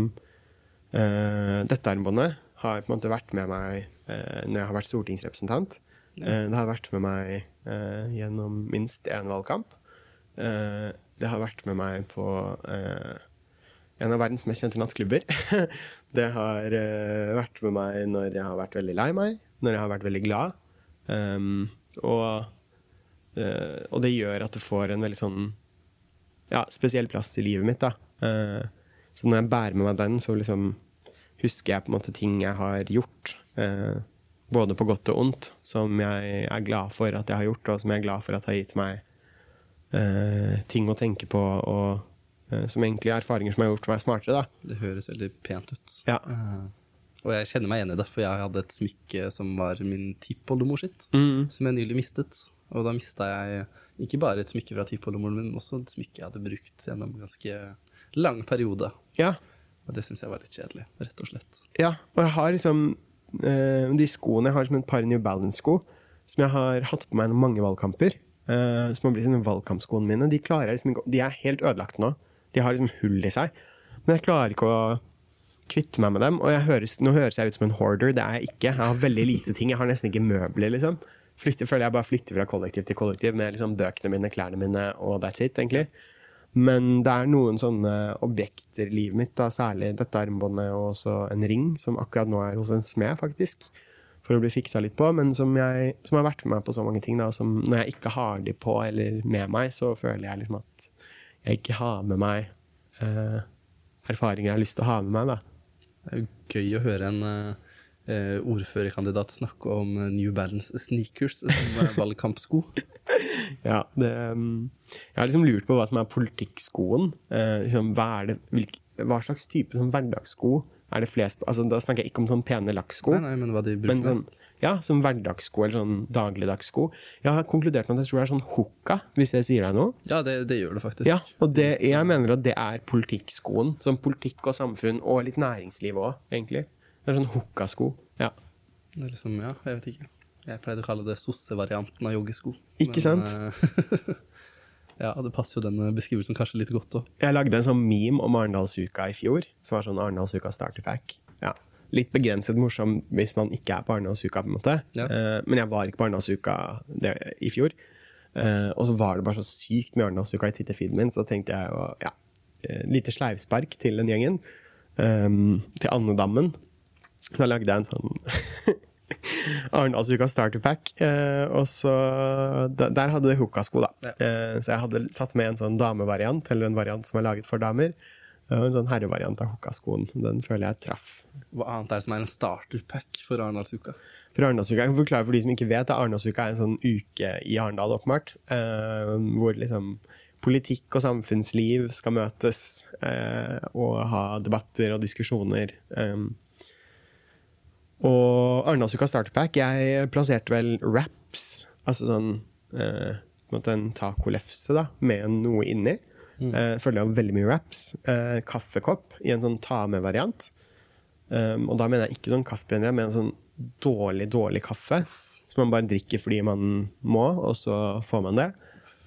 eh, dette armbåndet har på en måte vært med meg eh, når jeg har vært stortingsrepresentant. Eh, det har vært med meg eh, gjennom minst én valgkamp. Eh, det har vært med meg på eh, en av verdens mest kjente nattklubber. det har eh, vært med meg når jeg har vært veldig lei meg, når jeg har vært veldig glad. Um, og, eh, og det gjør at det får en veldig sånn ja, spesiell plass i livet mitt. Eh, så når jeg bærer med meg den, så liksom husker jeg på en måte ting jeg har gjort. eh, både på godt og ondt, som jeg er glad for at jeg har gjort, og som jeg er glad for at har gitt meg eh, ting å tenke på, og eh, som egentlig er erfaringer som har gjort meg smartere. da. Det høres veldig pent ut. Ja. Uh, og jeg kjenner meg igjen i det, for jeg hadde et smykke som var min tippoldemor sitt, Mm. som jeg nylig mistet. Og da mista jeg ikke bare et smykke fra tippoldemoren min, men også et smykke jeg hadde brukt gjennom en ganske lang periode. Ja. Og det syns jeg var litt kjedelig, rett og slett. Ja, og jeg har liksom eh, De skoene jeg har som et par New Balance-sko, som jeg har hatt på meg i mange valgkamper, eh, som har blitt sånne valgkampskoene mine, de liksom De er helt ødelagte nå. De har liksom hull i seg. Men jeg klarer ikke å kvitte meg med dem. Og høres, nå høres jeg ut som en hoarder, det er jeg ikke. Jeg har veldig lite ting. Jeg har nesten ikke møbler, liksom. Flytter, føler jeg bare flytter fra kollektiv til kollektiv med liksom bøkene mine, klærne mine og that's it, egentlig. Men det er noen sånne objekter i livet mitt, da, særlig dette armbåndet og også en ring, som akkurat nå er hos en smed, faktisk, for å bli fiksa litt på, men som, jeg, som har vært med meg på så mange ting. Da, som når jeg ikke har de på eller med meg, så føler jeg liksom at jeg ikke har med meg eh, erfaringer jeg har lyst til å ha med meg. da. Det er jo gøy å høre en eh, ordførerkandidat snakke om eh, New Balance sneakers som eh, valgkampsko. Ja, det, um, jeg har liksom lurt på hva som er politikkskoen. Eh, liksom, hva, er det, hvilk, hva slags type sånn hverdagssko er det flest? Altså, da snakker jeg ikke om sånn pene lakksko. Nei, nei, men hva de bruker Men sånn, ja, som hverdagssko eller sånn dagligdagssko. Jeg har konkludert med at jeg tror det er sånn hooka, hvis jeg sier deg noe. Ja, det, det gjør det faktisk. Ja, og det, jeg mener at det er politikkskoen. Sånn politikk og samfunn, og litt næringsliv òg, egentlig. Det er sånn hooka-sko. Ja. Det er liksom, ja, jeg vet ikke. Jeg pleide å kalle det sosse-varianten av joggesko. Ikke sant? ja, det passer jo den eh, beskrivelsen kanskje litt godt òg. Jeg lagde en sånn meme om Arendalsuka i fjor, som var sånn Arendalsuka starter pack. Ja. Litt begrenset morsom hvis man ikke er på Arendalsuka, på en måte. Ja. Uh, men jeg var ikke på Arendalsuka i fjor. Uh, og så var det bare så sykt med Arendalsuka i Twitter-feeden min, så tenkte jeg jo ja, lite sleivspark til den gjengen. Um, til Andedammen. Da lagde jeg en sånn Arendalsuka starter pack. Eh, og så der, Der hadde det hooka-sko, da. Ja. Eh, så jeg hadde tatt med en sånn damevariant, eller en variant som er laget for damer. Og en sånn herrevariant av hooka-skoen. Den føler jeg traff. Hva annet er det som er en starterpack for Arendalsuka? For Arendalsuka, jeg kan forklare for de som ikke vet, at Arendalsuka er en sånn uke i Arendal, åpenbart. Eh, hvor liksom politikk og samfunnsliv skal møtes eh, og ha debatter og diskusjoner. Um, og Arendalsuka starterpack, jeg plasserte vel wraps, altså sånn eh, på en måte en tacolefse da, med noe inni. Eh, følger av veldig mye wraps. Eh, kaffekopp i en sånn ta med-variant. Um, og da mener jeg ikke sånn kaffebrenner, men en sånn dårlig, dårlig kaffe. Som man bare drikker fordi man må, og så får man det.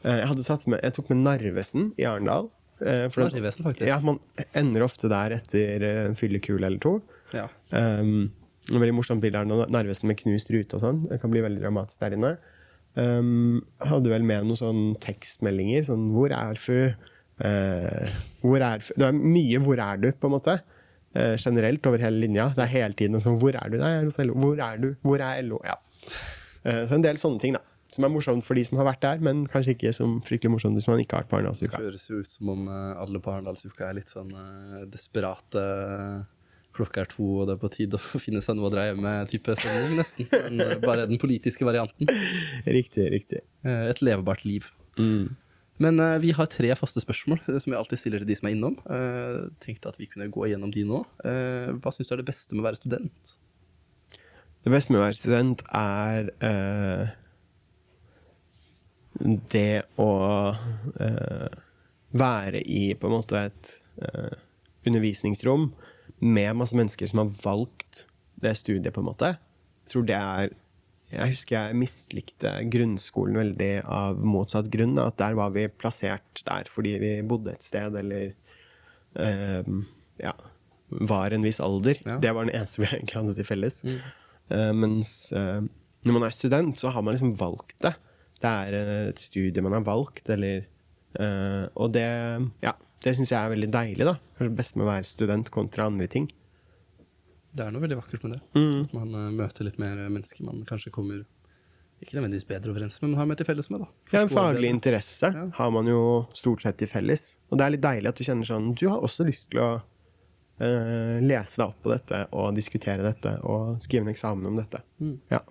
Eh, jeg, hadde satt med, jeg tok med Narvesen i Arendal. eh, Narvesen, faktisk. Ja, man ender ofte der etter eh, en fyllekule eller to. Ja. Um, en veldig morsomt bilde av Narvesen med knust rute og sånn. Det kan bli veldig dramatisk der inne. Um, hadde vel med noen sånn tekstmeldinger. Sånn 'Hvor er fru?' Uh, hvor er? Det er mye 'hvor er du?' på en måte. Uh, generelt over hele linja. Det er hele tiden en sånn 'Hvor er du?' Nei, jeg er hos LO. Hvor er du? Hvor er LO? Ja. Uh, så en del sånne ting, da. Som er morsomt for de som har vært der, men kanskje ikke som fryktelig morsomt hvis man ikke har vært på Det høres jo ut som om alle på Arendalsuka er litt sånn desperate. Klokka er to, og det er på tide å finne seg noe å dreie med, type sending, nesten. Men bare den politiske varianten. Riktig, riktig. Eh, Et levebart liv. Mm. Men uh, vi har tre faste spørsmål eh, som jeg alltid stiller til de som er innom. Uh, tenkte at vi kunne gå igjennom de nå. Uh, hva syns du er det beste med å være student? Det beste med å være student er det å være i på en måte et undervisningsrom med masse mennesker som har valgt det studiet, på en måte. Jeg tror det er Jeg husker jeg mislikte grunnskolen veldig av motsatt grunn. At der var vi plassert der fordi vi bodde et sted, eller um, ja, var en viss alder. Ja. Det var den eneste vi egentlig hadde til felles. Eh, mens uh, når man er student, så har man liksom valgt det. Det er eh, et studie man har valgt, eller uh, Og det, ja, det syns jeg er veldig deilig, da. Kanskje best med å være student kontra andre ting. Det er noe veldig vakkert med det. Mm. At man uh, møter litt mer mennesker man kanskje kommer ikke nødvendigvis bedre overens med, men har mer til felles med. da. Ja, en faglig interesse Ja. har man jo stort sett til felles. Og det er litt deilig at du kjenner sånn Du har også lyst til å uh, lese deg opp på dette og diskutere dette og skrive en eksamen om dette. Mm. Ja.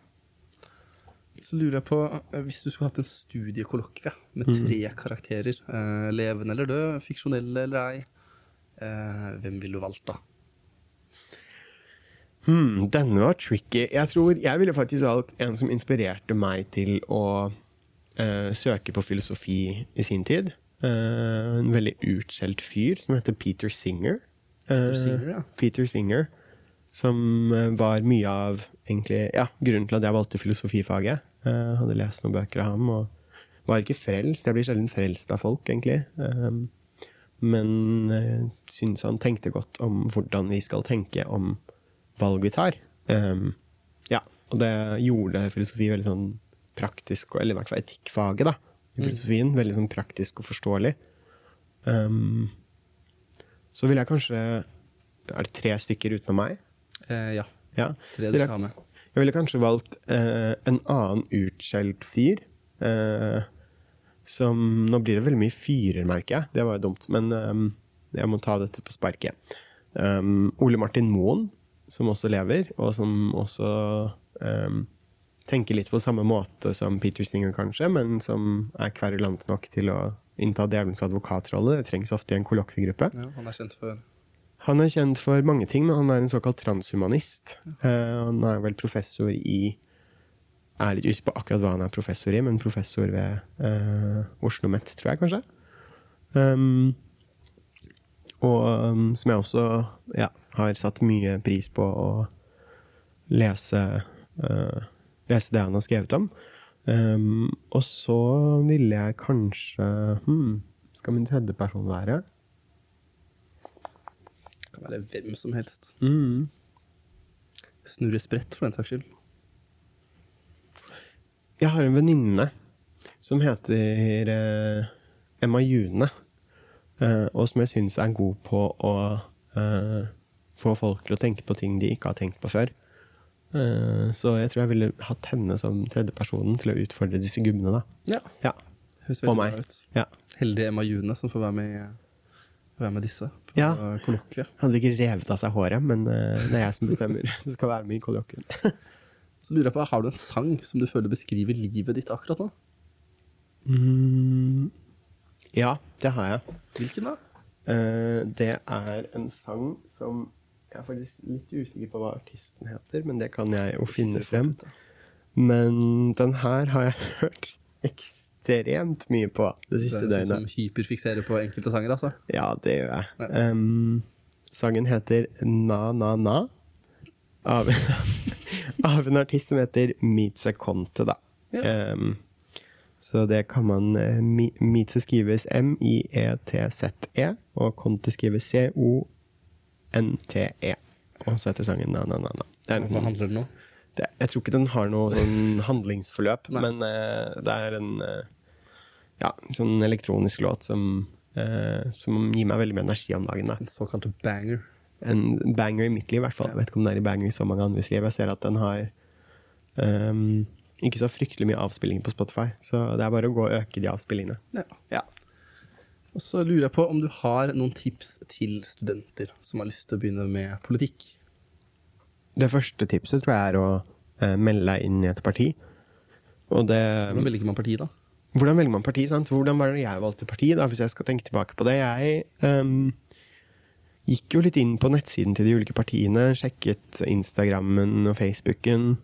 Så lurer jeg på, eh, hvis du skulle hatt en studiekollokvie med Mm. tre karakterer, eh, levende eller død, fiksjonelle eller ei, eh, hvem ville du valgt da? Hmm, denne var tricky. Jeg tror jeg ville faktisk valgt en som inspirerte meg til å eh, søke på filosofi i sin tid. Eh, en veldig utskjelt fyr som heter Peter Singer. Peter Eh, Singer, ja. Peter Singer, som var mye av egentlig, ja, grunnen til at jeg valgte filosofifaget. Eh, hadde lest noen bøker av ham og var ikke frelst. Jeg blir sjelden frelst av folk, egentlig. Eh, men uh, syns han tenkte godt om hvordan vi skal tenke om valg vi tar. Eh, ja, og det gjorde filosofi veldig sånn praktisk, eller i hvert fall etikkfaget, da, i filosofien, veldig sånn praktisk og forståelig. Så vil jeg kanskje Er det tre stykker utenom meg? Eh, ja, Ja. tre du skal ha med. Jeg ville kanskje valgt eh, en annen utskjelt fyr. Eh, som Nå blir det veldig mye fyrer, merker jeg. Det var jo dumt, men ehm, jeg må ta dette på sparket. Um, Ole Martin Moen, som også lever, og som også um, tenker litt på samme måte som Peter Singer, kanskje, men som er kverulant nok til å innta djevelens advokatrolle. Det trengs ofte i en kollokviegruppe. Ja, han er kjent for Han er kjent for mange ting, men han er en såkalt transhumanist. Uh, han er vel professor i Jeg er litt usikker på akkurat hva han er professor i, men professor ved uh, Oslo OsloMet, tror jeg kanskje. Um, og um, som jeg også ja, har satt mye pris på å lese, uh, lese det han har skrevet om. Um, og så ville jeg kanskje hmm, Skal min tredje person være? Kan være hvem som helst. Mm. Snurre sprett, for den saks skyld. Jeg har en venninne som heter eh, Emma June, eh, og som jeg syns er god på å eh, få folk til å tenke på ting de ikke har tenkt på før. Eh, så jeg tror jeg ville hatt henne som tredjepersonen til å utfordre disse gubbene, da. Ja. Ja. Høres På veldig meg. bra ut. ja. Heldig Emma June som får være med, i- være med disse på Ja. kollokviet. Han hadde sikkert revet av seg håret, men eh, det er jeg som bestemmer som skal være med i kollokvien. Så lurer jeg på, Har du en sang som du føler beskriver livet ditt akkurat nå? mm. Ja, det har jeg. Hvilken da? Eh, det er en sang som Jeg er faktisk litt usikker på hva artisten heter, men det kan jeg jo finne frem. Men den her har jeg hørt ekstremt mye på det siste Det siste er en sånn som hyperfikserer på enkelte sanger, altså. Ja, det gjør jeg. Ja. Um, sangen heter Na Na Na. Av, av en artist som heter Mitze Conte, da. Ja. Um, så det kan man eh, Mi- skrives M-I-E-T-Z-E, og Conte skrives C-O-N-T-E. Og så heter sangen Na Na Na Na. Det er Hva handler den om? jeg tror ikke den har noe sånn handlingsforløp, Nei. men uh, det er en eh, ja, sånn elektronisk låt som, eh, som gir meg veldig mye energi om dagen. Da. En såkalt banger. En banger i mitt liv, i hvert fall. Jeg vet ikke om det er i banger i så mange andres liv. Jeg ser at den har um, ikke så fryktelig mye avspillinger på Spotify, så det er bare å gå og øke de avspillingene. Ja. Ja. Og så lurer jeg på om du har noen tips til studenter som har lyst til å begynne med politikk. Det første tipset tror jeg er å eh, melde deg inn i et parti. Og det Hvordan velger man parti, da? Hvordan velger man parti? sant? Hvordan var det jeg valgte parti, da, hvis jeg skal tenke tilbake på det? Jeg um, gikk jo litt inn på nettsiden til de ulike partiene, sjekket Instagrammen og Facebooken.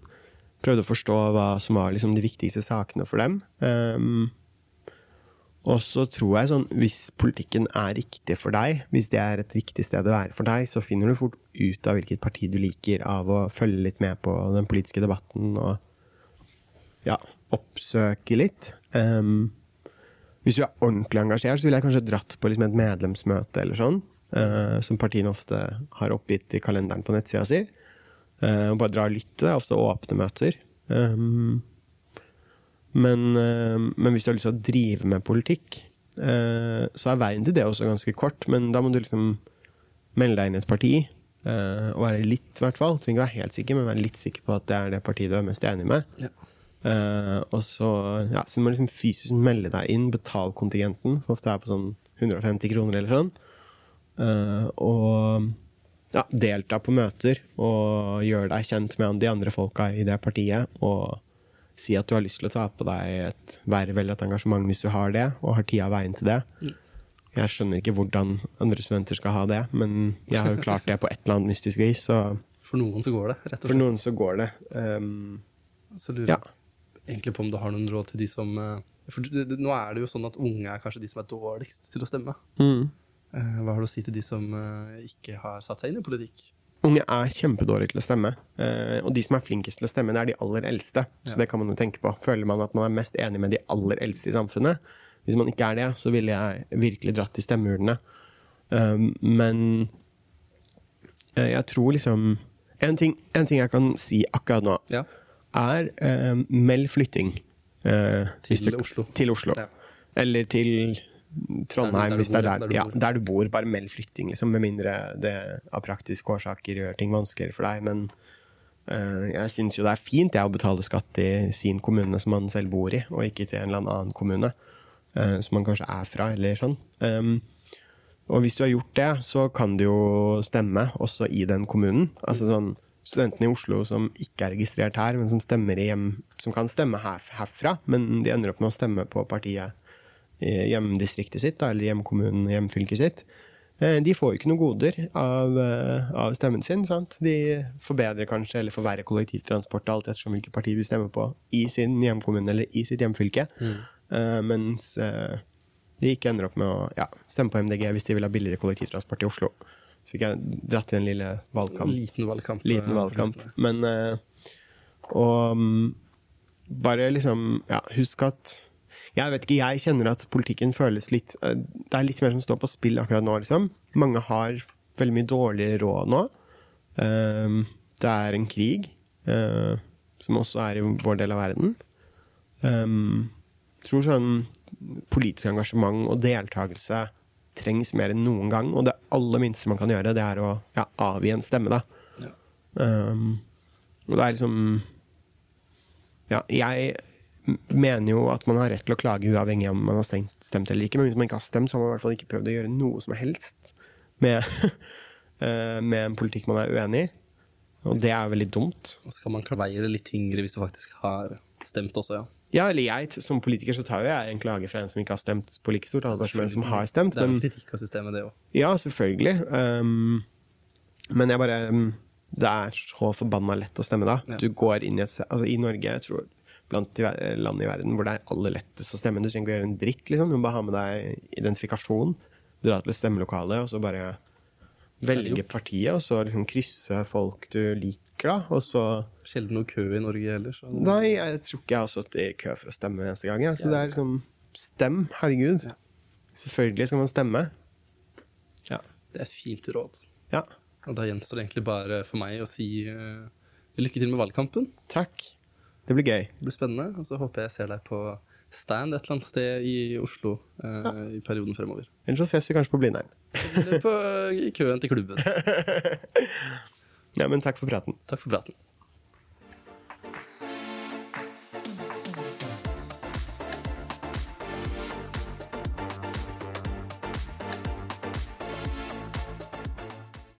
Prøvde å forstå hva som var liksom de viktigste sakene for dem. Um, Og så tror jeg sånn, hvis politikken er riktig for deg, hvis det er et riktig sted å være for deg, så finner du fort ut av hvilket parti du liker, av å følge litt med på den politiske debatten og ja, oppsøke litt. Um, hvis du er ordentlig engasjert, så ville jeg kanskje dratt på liksom et medlemsmøte eller sånn, uh, som partiene ofte har oppgitt i kalenderen på nettsida si. Uh, og bare dra og lytte. Det er ofte åpne møter. Um, men, uh, men, hvis du har lyst til å drive med politikk, så er veien til det også ganske kort. Men da må du liksom melde deg inn i et parti. og være litt, i hvert fall. Trenger ikke være helt sikker, men være litt sikker på at det er det partiet du er mest enig med. Ja. Uh, og så, ja, så du må liksom fysisk melde deg inn, betale kontingenten, som ofte er på sånn 150 kroner eller sånn. Uh, og ja, delta på møter og gjøre deg kjent med de andre folka i det partiet. Og si at du har lyst til å ta på deg et verv eller et engasjement hvis du har det, og har tida veien til det. Mm. Jeg skjønner ikke hvordan andre studenter skal ha det, men jeg har jo klart det på et eller annet mystisk vis. Så for noen så går det, rett og slett. For noen så går det. Um, så lurer ja egentlig på om du har noen råd til de som eh, For nå er det jo sånn at unge er kanskje de som er dårligst til å stemme. Mm. Eh, hva har du å si til de som eh, ikke har satt seg inn i politikk? Unge er kjempedårlige til å stemme. Og de som er flinkest til å stemme, det er de aller eldste. Så ja. det kan man jo tenke på. Føler man at man er mest enig med de aller eldste i samfunnet? Hvis man ikke er det, så ville jeg virkelig dratt til stemmeurnene. Men jeg tror liksom en ting, en ting jeg kan si akkurat nå, ja er eh, meld flytting. Eh, til, du, Oslo. til Oslo. Ja. Eller til Trondheim, der, hvis det er der, der, ja, der, du bor. Bare meld flytting, liksom, med mindre det av praktiske årsaker gjør ting vanskeligere for deg. Men eh, jeg syns jo det er fint jeg, å betale skatt i sin kommune som man selv bor i, og ikke til en eller annen kommune uh, som man kanskje er fra, eller sånn. Um, og hvis du har gjort det, så kan det jo stemme også i den kommunen. Altså sånn studentene i Oslo som ikke er registrert her, men som, hjem, som kan stemme her, herfra, men de ender opp med å stemme på partiet i hjemdistriktet sitt, da, eller hjemkommunen, hjemfylket sitt. Eh, de får jo ikke noen goder av, eh, av, stemmen sin. sant? De forbedrer kanskje eller forverrer kollektivtransport alt ettersom hvilket parti de stemmer på i sin hjemkommune eller i sitt hjemfylke. Mm. Uh, mens uh, de ikke ender opp med å ja, stemme på MDG hvis de vil ha billigere kollektivtransport i Oslo fikk jeg dratt i en lille valgkamp. Liten valgkamp. Liten valgkamp. Men uh, Og um, bare liksom Ja, husk at Jeg vet ikke, jeg kjenner at politikken føles litt uh, Det er litt mer som står på spill akkurat nå, liksom. Mange har veldig mye dårligere råd nå. Uh, det er en krig, som også er i vår del av verden. Jeg tror sånn politisk engasjement og deltakelse trengs mer enn noen gang. Og det aller minste man kan gjøre, det er å ja, avgi en stemme, da. Ja. Um, og det er liksom Ja, jeg mener jo at man har rett til å klage uavhengig av om man har stemt, stemt eller ikke. Men hvis man ikke har stemt, så har man i hvert fall ikke prøvd å gjøre noe som helst med, eh, med en politikk man er uenig i. Og det er veldig dumt. Og så kan man kveie det litt tyngre hvis du faktisk har stemt også, ja. Ja, eller jeg som politiker så tar jo jeg en klage fra en som ikke har stemt på like stort antall som en som har stemt. Det er jo kritikk av systemet, det òg. Ja, selvfølgelig. Um, men jeg bare um, Det er så forbanna lett å stemme da. Ja. Du går inn i et Altså i Norge, jeg tror blant de land i verden hvor det er aller lettest å stemme. Du trenger ikke å gjøre en dritt, liksom. Du må bare ha med deg identifikasjon, dra til et stemmelokale, og så bare velge partiet, og så liksom krysse folk du liker da, og så Sjelden noe kø i Norge heller. Så... Nei, jeg tror ikke jeg har stått i kø for å stemme eneste gang. Ja. Så det er liksom Stem, herregud. Ja. Selvfølgelig skal man stemme. Ja. Det er et fint råd. Ja. Og da gjenstår det egentlig bare for meg å si uh, lykke til med valgkampen. Takk. Det blir gøy. Det blir spennende, og så håper jeg ser deg på stand et eller annet sted i Oslo uh, ja. i perioden fremover. Eller så ses vi kanskje på Blindern. Eller på, i køen til klubben. Ja, men takk for praten. Takk for praten.